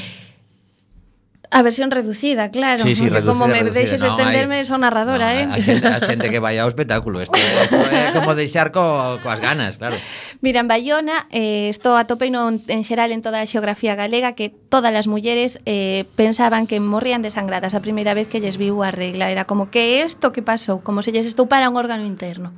S5: A versión reducida, claro.
S3: Sí, sí,
S5: reducida, Como me
S3: reducida.
S5: deixes
S3: no,
S5: estenderme,
S3: hai,
S5: son narradora,
S3: no,
S5: eh?
S3: A xente, a xente que vai ao espectáculo. Isto, isto é como deixar co, coas ganas, claro.
S5: Mira, en Bayona, eh, isto atopei no, en xeral en toda a xeografía galega que todas as mulleres eh, pensaban que morrían desangradas a primeira vez que lles viu a regla. Era como que isto que pasou, como se lles estoupara un órgano interno.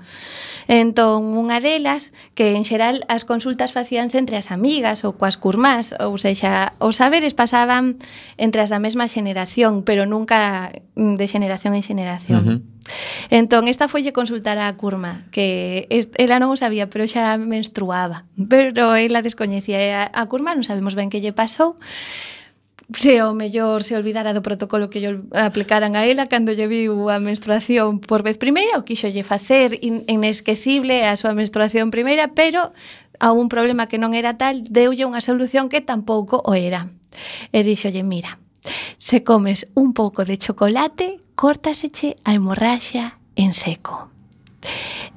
S5: Entón, unha delas, que en xeral as consultas facíanse entre as amigas ou coas curmás, ou sexa, os saberes pasaban entre as da mesma xeneración, pero nunca mm, de xeneración en xeneración. Uh -huh. Entón, esta folle consultar a Curma, que ela non o sabía, pero xa menstruaba. Pero ela descoñecía a Curma, non sabemos ben que lle pasou, se o mellor se olvidara do protocolo que lle aplicaran a ela cando lle viu a menstruación por vez primeira, o quixo lle facer in inesquecible a súa menstruación primeira, pero a un problema que non era tal, deulle unha solución que tampouco o era. E dixolle, mira, Se comes un pouco de chocolate, córtaseche a hemorraxia en seco.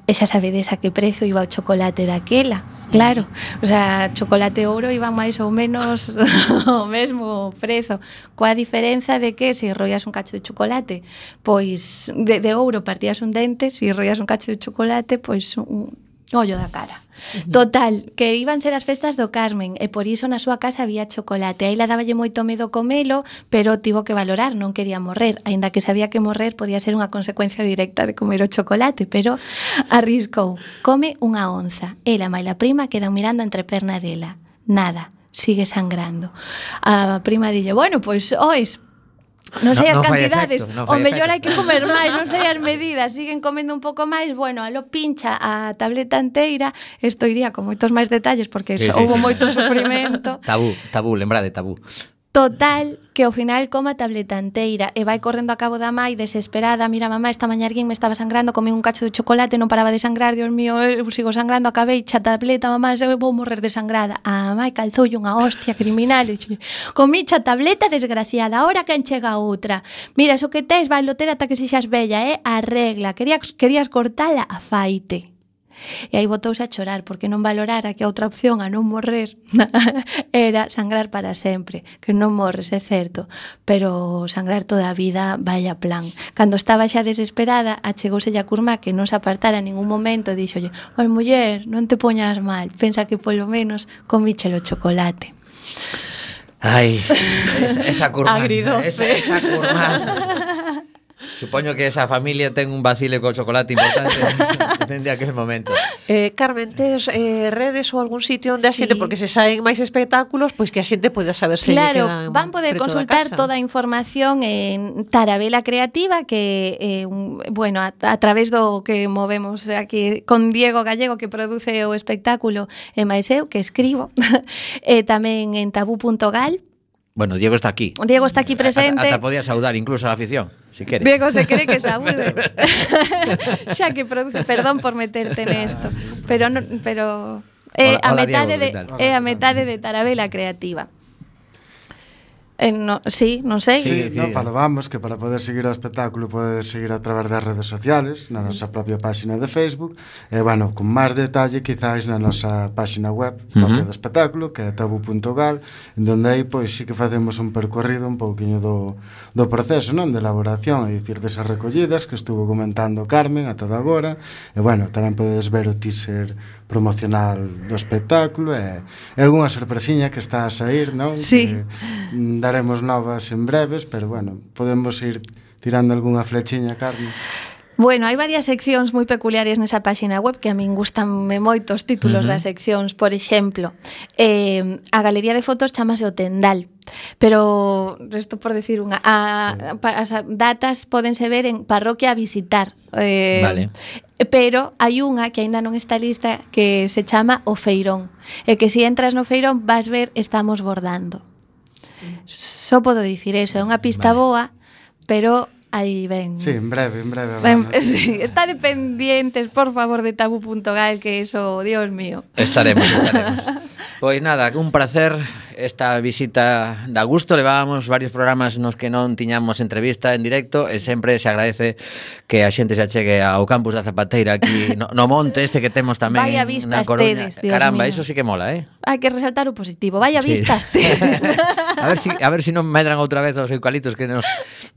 S5: E xa sabedes a que prezo iba o chocolate daquela, claro. O sea, chocolate ouro iban máis ou menos o mesmo prezo. Coa diferenza de que se roías un cacho de chocolate, pois de, de ouro partías un dente, se roías un cacho de chocolate, pois un, Ollo da cara. Total, que iban ser as festas do Carmen e por iso na súa casa había chocolate. Aí ela daballe moito medo comelo, pero tivo que valorar, non quería morrer, aínda que sabía que morrer podía ser unha consecuencia directa de comer o chocolate, pero arriscou. Come unha onza. Ela, máis la prima, quedan mirando entre perna dela. Nada, sigue sangrando. A prima dille, bueno, pois, ois, Non sei as no cantidades, efecto, no o mellor hai que comer máis, non sei as medidas, siguen comendo un pouco máis, bueno, alo pincha a tableta inteira, isto iría con moitos máis detalles porque sí, houve sí, sí. moito sofrimento.
S3: Tabú, tabú, lembrade, tabú.
S5: Total, que ao final coma tableta tabletanteira e vai correndo a cabo da mai desesperada, mira mamá, esta mañá alguén me estaba sangrando, comí un cacho de chocolate, non paraba de sangrar, Dios mío, eh, eu sigo sangrando, acabei xa tableta, mamá, eu vou morrer desangrada. A mai calzoulle unha hostia criminal, e comí xa tableta desgraciada, ahora quen chega outra. Mira, iso que tes vai loter ata que sexas bella, eh? Arregla, querías, querías cortala a faite. E aí botouse a chorar porque non valorara que a outra opción a non morrer era sangrar para sempre, que non morres, é certo, pero sangrar toda a vida vaya plan. Cando estaba xa desesperada, achegouse a curma que non se apartara en ningún momento e dixolle, oi muller, non te poñas mal, pensa que polo menos comíchelo chocolate.
S3: Ai, esa, esa curma.
S1: Agridoce.
S3: Esa, esa curma. Supoño que esa familia ten un vacile co chocolate importante dende aquel momento.
S1: Eh, Carmen, tes eh, redes ou algún sitio onde a xente, sí. porque se saen máis espectáculos, pois que a xente poida saber se
S5: Claro, queda van poder consultar toda a información en Tarabela Creativa, que, eh, bueno, a, a través do que movemos aquí con Diego Gallego, que produce o espectáculo, e máis eu, que escribo, e eh, tamén en tabú.gal,
S3: Bueno, Diego está aquí.
S5: Diego está aquí presente.
S3: Ata podía saudar incluso a la afición, si quere.
S5: Diego se cree que saúde. xa que produce, perdón por meterte nesto, pero no, pero é eh, a metade de é a metade de Tarabela creativa. Eh, no, sí, non sei.
S6: Sí, sí no, falábamos que para poder seguir o espectáculo podedes seguir a través das redes sociales, na nosa propia páxina de Facebook, e, bueno, con máis detalle quizáis na nosa páxina web propia uh -huh. do espectáculo, que é tabu.gal, onde aí, pois, sí que facemos un percorrido un pouquiño do, do proceso, non? De elaboración, é dicir, desas recollidas que estuvo comentando Carmen ata agora, e, bueno, tamén podedes ver o teaser promocional do espectáculo e, e algunha sorpresiña que está a sair, non?
S5: Sí.
S6: Que mm, daremos novas en breves, pero bueno, podemos ir tirando algunha flechiña, Carmen.
S5: Bueno, hai varias seccións moi peculiares nesa páxina web que a min gustanme moito os títulos uh -huh. das seccións, por exemplo, eh, a galería de fotos chamase o Tendal. Pero resto por decir unha, a, sí. as datas podense ver en parroquia a visitar.
S3: Eh, vale.
S5: Pero hai unha que aínda non está lista que se chama O Feirón. E que se si entras no Feirón vas ver Estamos bordando. Só podo dicir eso, é unha pista vale. boa, pero aí ven.
S6: Sí, en breve, en breve.
S5: Ben, sí, está de pendientes, por favor, de tabu.gal, que eso, Dios mío.
S3: Estaremos, estaremos. pois nada, un placer esta visita da gusto, levábamos varios programas nos que non tiñamos entrevista en directo e sempre se agradece que a xente se achegue ao campus da Zapateira aquí no, no monte este que temos tamén
S5: Vaya vista
S3: na Coruña.
S5: Estedes, Dios
S3: Caramba,
S5: mío.
S3: eso sí que mola, eh?
S5: hai que resaltar o positivo. Vaya sí. vistas te.
S3: a ver si a ver si non medran outra vez os eucaliptos que nos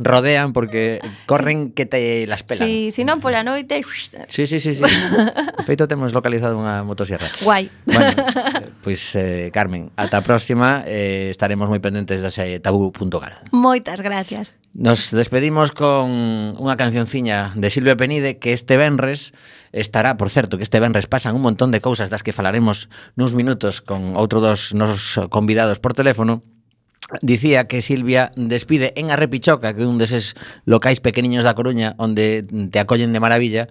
S3: rodean porque corren que te las pelan.
S5: Sí, si non pola noite.
S3: Sí, sí, sí, sí. De feito temos localizado unha motosierra.
S5: Guai.
S3: Bueno, pois pues, eh, Carmen, ata a próxima eh, estaremos moi pendentes da eh, tabú.gal.
S5: Moitas gracias.
S3: Nos despedimos con unha cancionciña de Silvia Penide que este venres estará, por certo, que este venres pasan un montón de cousas das que falaremos nuns minutos con outro dos nosos convidados por teléfono, dicía que Silvia despide en Arrepichoca, que é un deses locais pequeniños da Coruña onde te acollen de maravilla,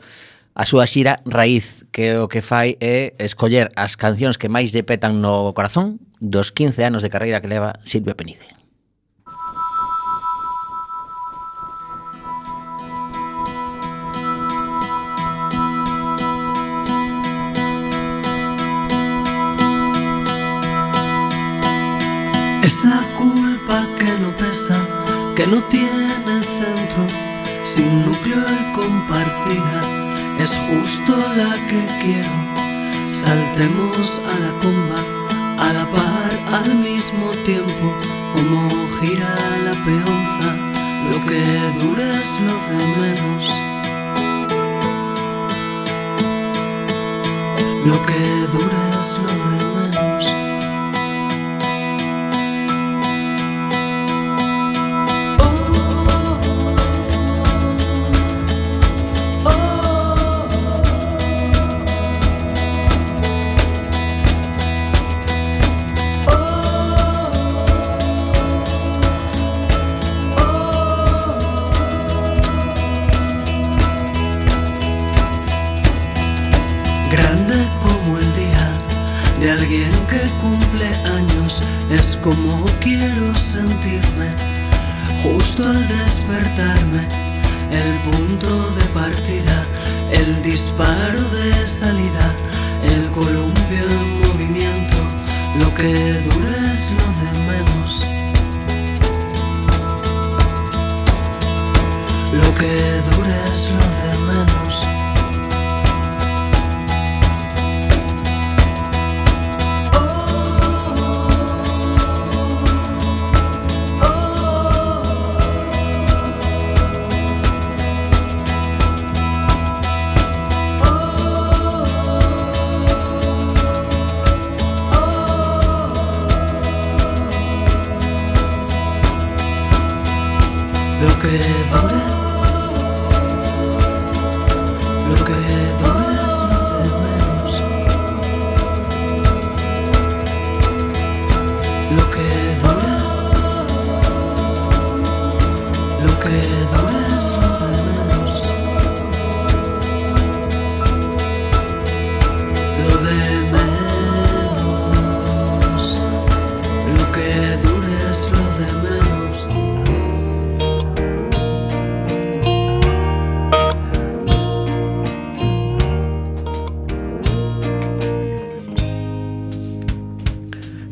S3: a súa xira Raíz, que o que fai é escoller as cancións que máis depetan no corazón dos 15 anos de carreira que leva Silvia Penide.
S7: No tiene centro, sin núcleo y compartida, es justo la que quiero. Saltemos a la comba, a la par, al mismo tiempo, como gira la peonza, lo que dure es lo de menos. Lo que dure es lo de menos. Alguien que cumple años, es como quiero sentirme justo al despertarme. El punto de partida, el disparo de salida, el columpio en movimiento, lo que dure es lo de menos. Lo que dure es lo de menos.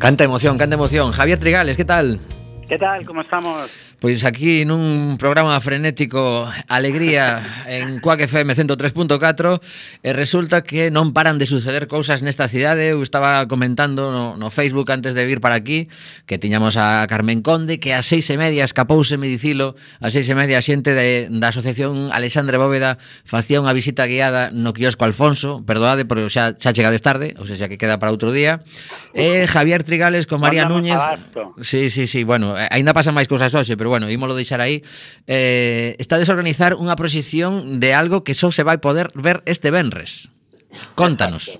S3: Canta emoción, canta emoción. Javier Trigales, ¿qué tal?
S8: ¿Qué tal? ¿Cómo estamos?
S3: Pois aquí nun programa frenético Alegría en Cuac FM 103.4 E resulta que non paran de suceder cousas nesta cidade. Eu estaba comentando no, no Facebook antes de vir para aquí Que tiñamos a Carmen Conde Que a seis e media escapouse, me dicilo A seis e media a xente de, da Asociación Alexandre Bóveda Facía unha visita guiada no quiosco Alfonso. Perdoade, pero xa, xa chegades tarde Ou sea, xa que queda para outro día. E Javier Trigales con María Núñez. Sí, sí, sí, bueno, eh, aínda pasan máis cousas hoxe Pero pero bueno, ímolo deixar aí. Eh, está desorganizar organizar unha proxección de algo que só se vai poder ver este venres. Contanos.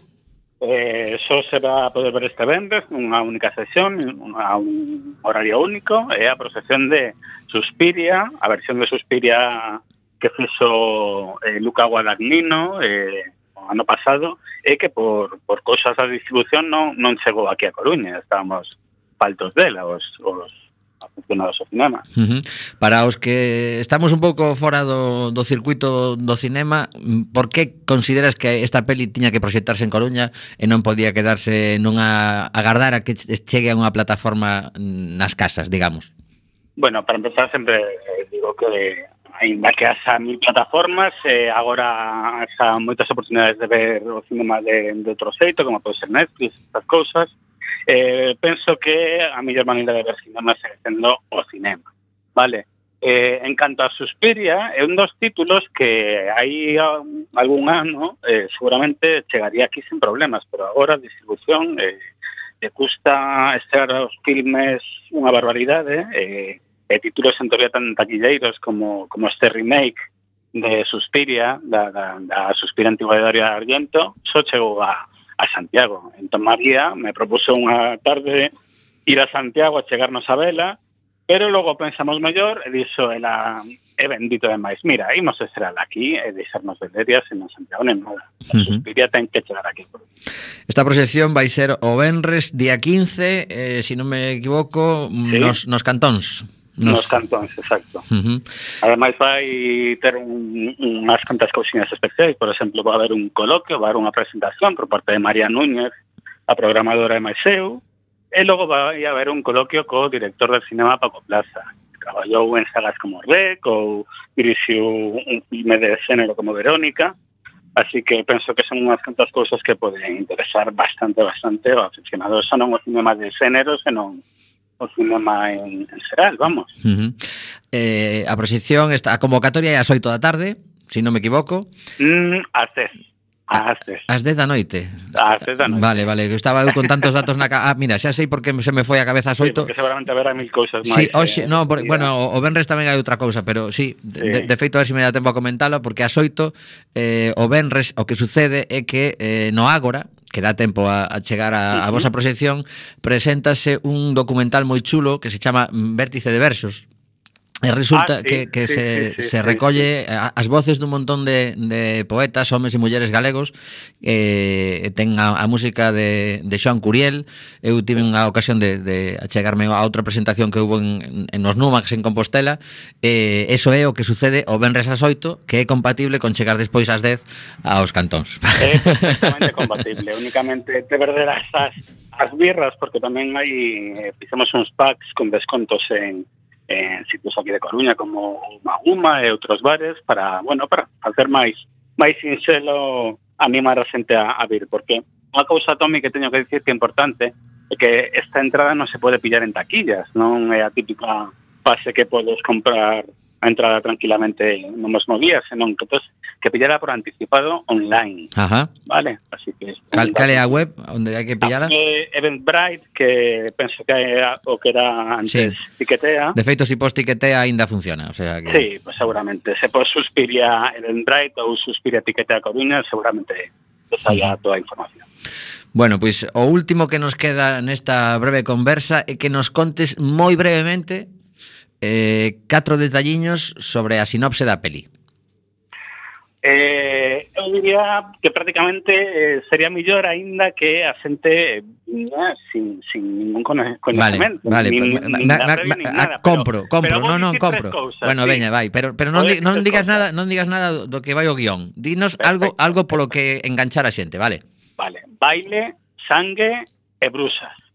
S8: Eh, só se va a poder ver este venres unha única sesión, unha, un horario único, é a procesión de Suspiria, a versión de Suspiria que fixo eh, Luca Guadagnino eh, o ano pasado, e que por, por cosas da distribución non, non chegou aquí a Coruña, estábamos faltos dela, os, os a ao cinema.
S3: Uh -huh. Para os que estamos un pouco fora do, do circuito do cinema, por que consideras que esta peli tiña que proxectarse en Coruña e non podía quedarse nunha agardar a que chegue a unha plataforma mm, nas casas, digamos?
S8: Bueno, para empezar sempre eh, digo que ainda que haxa mil plataformas, eh, agora xa moitas oportunidades de ver o cinema de, de outro xeito, como pode ser Netflix, estas cousas, Eh, penso que a mellor maneira de ver cinema é sendo o cinema, vale? Eh, en canto a Suspiria, é un dos títulos que hai um, algún ano eh, seguramente chegaría aquí sen problemas, pero agora a distribución eh, le custa estrear os filmes unha barbaridade, eh, e títulos en teoría tan taquilleiros como, como este remake de Suspiria, da, da, da Suspiria Antigua de Dario Argento, só chegou a, a Santiago. Entón María me propuso unha tarde ir a Santiago a chegarnos a vela, pero logo pensamos mellor e dixo ela é bendito demais. Mira, imos estar aquí e deixarnos venderías en Santiago en nada. A
S3: uh -huh.
S8: suspiria ten que chegar aquí.
S3: Esta proxección vai ser o Benres día 15, eh, se si non me equivoco,
S8: sí.
S3: nos, nos cantóns
S8: nos, nos cantóns, exacto.
S3: Uh -huh.
S8: Ademais vai ter un, unhas cantas cousinhas especiais, por exemplo, vai haber un coloquio, vai haber unha presentación por parte de María Núñez, a programadora de Maiseu, e logo vai haber un coloquio co director del cinema Paco Plaza, que traballou en sagas como Rec, ou dirixiu un filme de xénero como Verónica, así que penso que son unhas cantas cousas que poden interesar bastante, bastante aos aficionados, xa non o cinema de xénero, senón o cinema en, en Seral, vamos.
S3: Uh -huh. eh, a proxección, está, a convocatoria é ás 8 da tarde, se si non me equivoco.
S8: Mm, as 10. As 10.
S3: ás 10 da noite.
S8: Ás 10 da noite.
S3: Vale, vale, que estaba eu con tantos datos na ca... Ah, mira, xa sei porque se me foi a cabeza
S8: as
S3: 8.
S8: Sí, porque seguramente haberá mil cousas máis.
S3: Sí, hoxe,
S8: eh,
S3: no, por, bueno, o, o Benres tamén hai outra cousa, pero sí,
S8: sí.
S3: De, de feito a ver se si me dá tempo a comentalo porque as 8 eh, o Benres o que sucede é que eh, no Ágora, que dá tempo a, a chegar a, a vosa proxección, preséntase un documental moi chulo que se chama Vértice de Versos, E resulta
S8: ah, sí,
S3: que, que
S8: sí,
S3: se,
S8: sí, sí,
S3: se recolle sí, as voces dun montón de, de poetas, homes e mulleres galegos eh, ten a, a música de, de Joan Curiel. Eu tive unha ocasión de, de achegarme a outra presentación que houve en, en os Numax en Compostela eh, eso é o que sucede o Benres ás 8 que é compatible con chegar despois ás 10 aos cantóns.
S8: É perfectamente compatible. Únicamente te perderás as, as birras porque tamén hai eh, fixemos uns packs con descontos en en sitios aquí de Coruña como Maguma e outros bares para, bueno, para facer máis máis sinxelo animar a xente a, a vir, porque unha cousa, Tomi, que teño que dicir que é importante é que esta entrada non se pode pillar en taquillas, non é a típica fase que podes comprar a entrada tranquilamente no mesmo día, senón que, pues, que pillara por anticipado online.
S3: Ajá.
S8: Vale, así que...
S3: Cal, cal é a web onde hai que pillara?
S8: Eh, Eventbrite, que penso que era o que era antes sí. Tiquetea.
S3: De feito, si pos Tiquetea ainda funciona, o sea que...
S8: Sí, pues seguramente. Se pos suspiria Eventbrite ou suspiria Tiquetea Coruña, seguramente saia toda a información.
S3: Bueno, pois pues, o último que nos queda nesta breve conversa é que nos contes moi brevemente eh, catro detalliños sobre a sinopse da peli.
S8: Eh, eu diría que prácticamente eh, sería mellor aínda que a xente eh, sin, sin ningún conocemento.
S3: Vale, vale.
S8: Nin, nin, na, nada,
S3: ah, compro,
S8: pero,
S3: compro,
S8: pero
S3: non, non, compro.
S8: Cousas,
S3: bueno,
S8: sí.
S3: veña, vai, pero, pero non, di, non digas
S8: cosas.
S3: nada, non digas nada do que vai o guión. Dinos
S8: Perfecto.
S3: algo algo polo que enganchar a xente, vale?
S8: Vale, baile, sangue e brusas.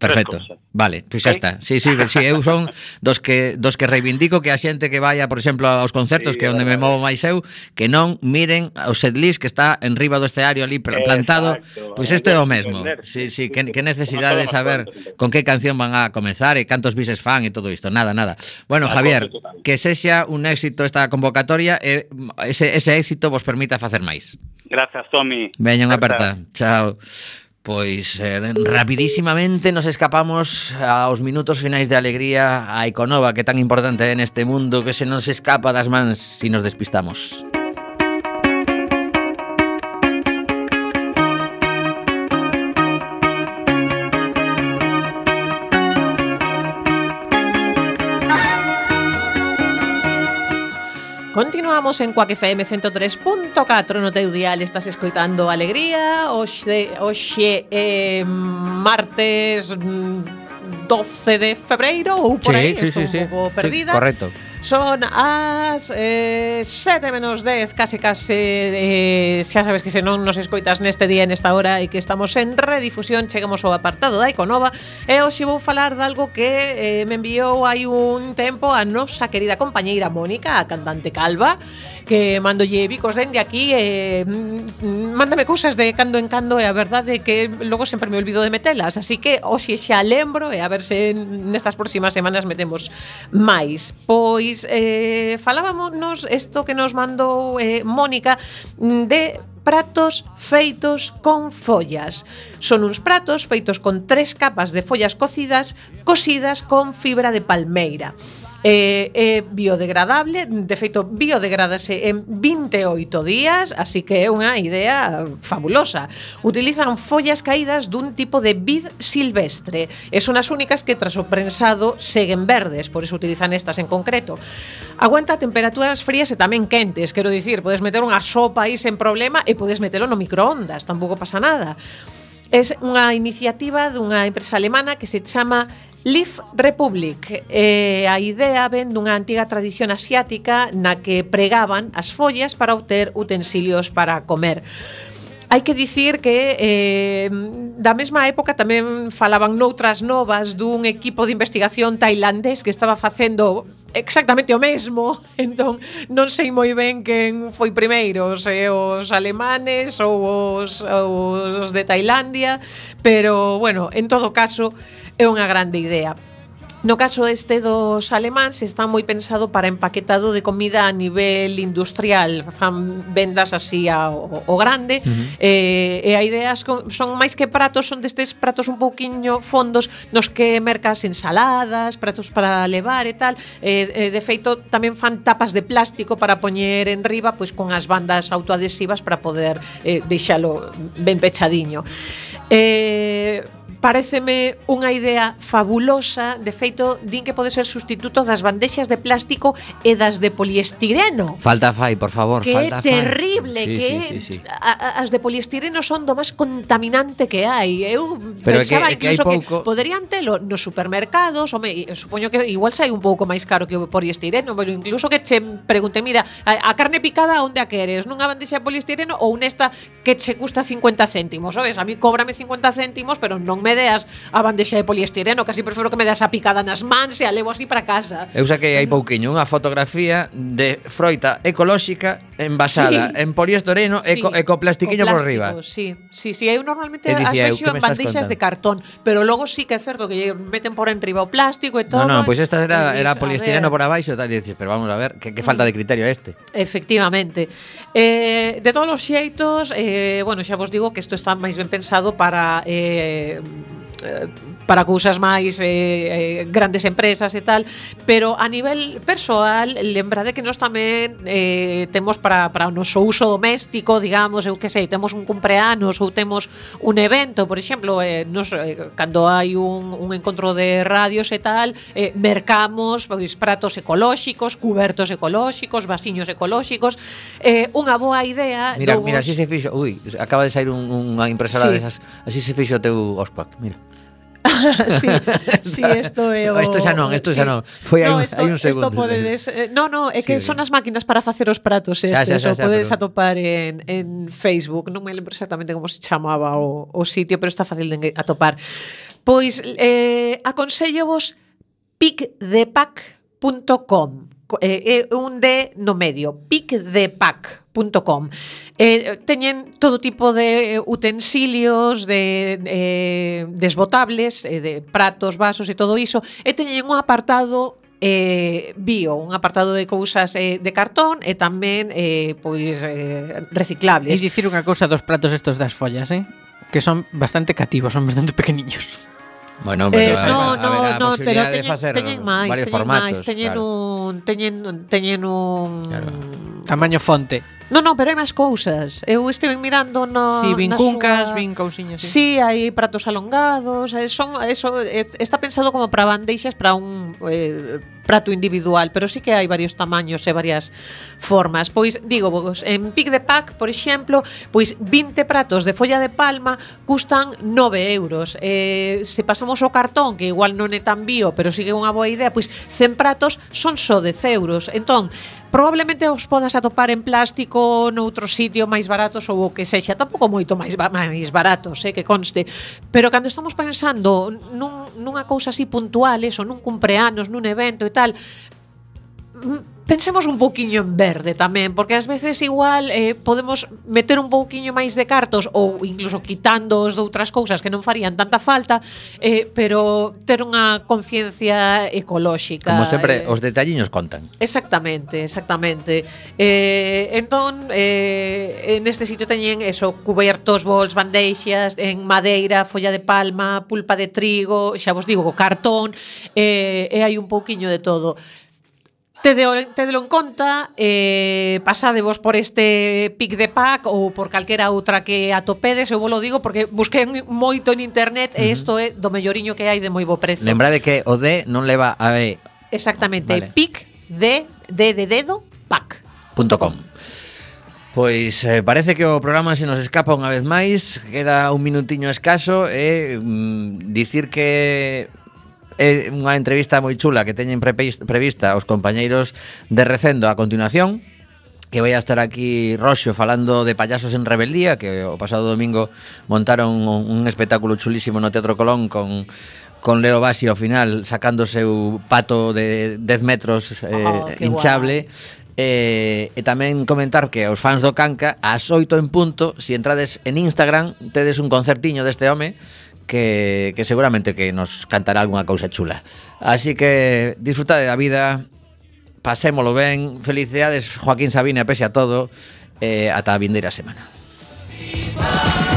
S3: Perfecto. Vale, pois pues
S8: xa
S3: está. Sí, sí, sí, eu son dos que dos que reivindico que a xente que vai, por exemplo, aos concertos,
S8: sí,
S3: que é onde me movo máis eu, que non miren o setlist que está en riba do escenario ali plantado. Pois isto é o mesmo. Sí, sí, que, que necesidade de saber con que canción van a comezar e cantos bises fan e todo isto. Nada, nada. Bueno, Javier, que sexa un éxito esta convocatoria e ese, ese éxito vos permita facer máis.
S8: Gracias, Tommy.
S3: Veña unha
S8: aperta.
S3: Chao pois eh, rapidísimamente nos escapamos aos minutos finais de alegría a Iconova, que tan importante é neste mundo que se nos escapa das mans se si nos despistamos.
S1: Continuamos en Cuac FM 103.4 no teu dial estás escoitando Alegría Oxe, oxe eh, martes 12 de febreiro ou por sí, aí, sí, estou sí, un sí. pouco perdida.
S3: Sí, correcto.
S1: Son as eh, sete menos dez, case case eh, xa sabes que se non nos escoitas neste día nesta hora e que estamos en redifusión chegamos ao apartado da Econova e hoxe vou falar de algo que eh, me enviou hai un tempo a nosa querida compañeira Mónica, a cantante Calva que mandolle bicos dende aquí e eh, mándame cousas de cando en cando e a verdade que logo sempre me olvido de metelas así que hoxe xa lembro e a ver se nestas próximas semanas metemos máis. Pois Pois eh, falábamos isto que nos mandou eh, Mónica de pratos feitos con follas. Son uns pratos feitos con tres capas de follas cocidas, cosidas con fibra de palmeira eh, é biodegradable, de feito biodegradase en 28 días, así que é unha idea fabulosa. Utilizan follas caídas dun tipo de vid silvestre. E son as únicas que tras o prensado seguen verdes, por iso utilizan estas en concreto. Aguanta temperaturas frías e tamén quentes, quero dicir, podes meter unha sopa aí sen problema e podes metelo no microondas, tampouco pasa nada. É unha iniciativa dunha empresa alemana que se chama Leaf Republic. Eh, a idea ven dunha antiga tradición asiática na que pregaban as follas para obter utensilios para comer. Hai que dicir que eh, da mesma época tamén falaban noutras novas dun equipo de investigación tailandés que estaba facendo exactamente o mesmo. Entón, non sei moi ben quen foi primeiro, se os alemanes ou os, os de Tailandia, pero, bueno, en todo caso, é unha grande idea. No caso este dos alemáns está moi pensado para empaquetado de comida a nivel industrial, fan vendas así ao, ao grande, uh -huh. eh, e a idea son máis que pratos, son destes pratos un pouquiño fondos nos que mercas ensaladas, pratos para levar e tal, eh, eh, de feito tamén fan tapas de plástico para poñer en riba pois con as bandas autoadhesivas para poder eh, deixalo ben pechadiño. Eh, Pareceme unha idea fabulosa, de feito, din que pode ser substituto das bandexas de plástico e das de poliestireno.
S3: Falta fai, por favor,
S1: que
S3: falta
S1: fai. terrible,
S3: sí,
S1: que
S3: sí, sí, sí.
S1: A, as de poliestireno son do máis contaminante que hai. Eu
S3: Pero
S1: pensaba
S3: é que, incluso é que, pouco...
S1: que poderían telo nos supermercados, home, supoño que igual sai un pouco máis caro que o poliestireno, pero incluso que che pregunte, mira, a, a carne picada onde a queres? Nunha bandexa de poliestireno ou nesta que che custa 50 céntimos, sabes? A mí cóbrame 50 céntimos, pero non me me deas a bandexa de poliestireno, casi prefiro que me deas a picada nas mans e a levo así para casa.
S3: Eu saquei hai pouquiño unha fotografía de froita ecolóxica envasada
S1: sí.
S3: en poliestireno sí. e, co, e co plastiquiño
S1: co plástico, por
S3: riba.
S1: Sí, sí, sí, eu normalmente
S3: e dicía, as
S1: vexo en bandeixas de cartón, pero logo sí que é certo que meten por enriba o plástico e todo.
S3: No, no, pois pues esta era, era poliestireno por abaixo e tal, e dices, pero vamos a ver, que, que falta de criterio este.
S1: Efectivamente. Eh, de todos os xeitos, eh, bueno, xa vos digo que isto está máis ben pensado para eh, eh para cousas máis eh, eh, grandes empresas e tal, pero a nivel persoal, lembrade que nós tamén eh, temos para, para o noso uso doméstico, digamos, eu que sei, temos un cumpleanos ou temos un evento, por exemplo, eh, nos, eh, cando hai un, un encontro de radios e tal, eh, mercamos pois, pratos ecolóxicos, cubertos ecolóxicos, vasiños ecolóxicos, eh, unha boa idea...
S3: Mira,
S1: dou...
S3: mira, así se fixo, ui, acaba de sair un, unha impresora
S1: sí.
S3: desas, así se fixo o teu OSPAC, mira.
S1: sí, sí, isto é o...
S3: Isto xa non, isto xa non. Foi hai, un, esto, hai un segundo.
S1: Isto podedes... Eh, no, no, é que
S3: sí.
S1: son as máquinas para facer os pratos estes,
S3: xa, xa,
S1: xa,
S3: xa,
S1: podedes
S3: pero...
S1: atopar en, en Facebook, non me lembro exactamente como se chamaba o, o sitio, pero está fácil de atopar. Pois, eh, aconsello vos picdepack.com eh, é un D no medio, picdepack www.ecosistema.com eh, Teñen todo tipo de eh, utensilios de eh, desbotables eh, de pratos, vasos e todo iso e teñen un apartado eh, bio, un apartado de cousas eh, de cartón e tamén eh, pois eh, reciclables.
S2: E dicir unha cousa dos pratos estos das follas, eh? que son bastante cativos, son bastante pequeniños.
S3: Bueno, pero
S1: eh,
S3: a,
S1: no,
S3: a,
S1: no,
S3: a
S1: no, pero
S3: teñen, de facer
S1: teñen máis,
S3: varios
S1: teñen
S3: formatos,
S1: máis, teñen
S3: claro.
S1: un teñen teñen un
S3: claro
S2: Tamaño fonte.
S1: Non, non, pero hai máis cousas. Eu estive mirando no
S2: Si sí,
S1: vin
S2: cuncas,
S1: súa...
S2: vin cousiñas.
S1: Si, sí, hai pratos alongados, eh, son eh, eso eh, está pensado como para bandeixas para un eh, prato individual, pero sí que hai varios tamaños e varias formas. Pois digo vos, en Pic de Pack, por exemplo, pois 20 pratos de folla de palma custan 9 euros. Eh, se pasamos o cartón, que igual non é tan bio, pero sigue unha boa idea, pois 100 pratos son só 10 euros. Entón, probablemente os podas atopar en plástico noutro sitio máis baratos ou o que sexa, tampouco moito máis máis baratos, eh, que conste, pero cando estamos pensando nun, nunha cousa así puntual, eso, nun cumpleanos, nun evento e tal, pensemos un pouquiño en verde tamén, porque ás veces igual eh, podemos meter un pouquiño máis de cartos ou incluso quitándoos de outras cousas que non farían tanta falta, eh, pero ter unha conciencia ecolóxica.
S3: Como sempre,
S1: eh,
S3: os detalliños contan.
S1: Exactamente, exactamente. Eh, entón, eh, en este sitio teñen eso, cubertos, bols, bandeixas, en madeira, folla de palma, pulpa de trigo, xa vos digo, cartón, eh, e hai un pouquiño de todo. Tedeo, tedelo en conta eh, pasadevos por este pic de pack Ou por calquera outra que atopedes Eu vos lo digo porque busquei moito en internet. E isto é do melloriño que hai de moi bo prezo
S3: Lembrade que o D non leva a E.
S1: Exactamente,
S3: vale.
S1: pic de, de, de dedo pack Punto
S3: com Pois eh, parece que o programa se nos escapa unha vez máis Queda un minutiño escaso E eh, mm, dicir que é unha entrevista moi chula que teñen prevista os compañeiros de Recendo a continuación que vai a estar aquí Roxo falando de Payasos en Rebeldía, que o pasado domingo montaron un espectáculo chulísimo no Teatro Colón con con Leo Bassi ao final sacando seu pato de 10 metros eh,
S1: oh,
S3: hinchable. Eh, e tamén comentar que os fans do Canca ás 8 en punto, se si entrades en Instagram, tedes un concertiño deste home que, que seguramente que nos cantará algunha cousa chula. Así que disfrutade da vida, pasémolo ben, felicidades Joaquín Sabina pese a todo, eh, ata a vindeira semana.
S4: Viva!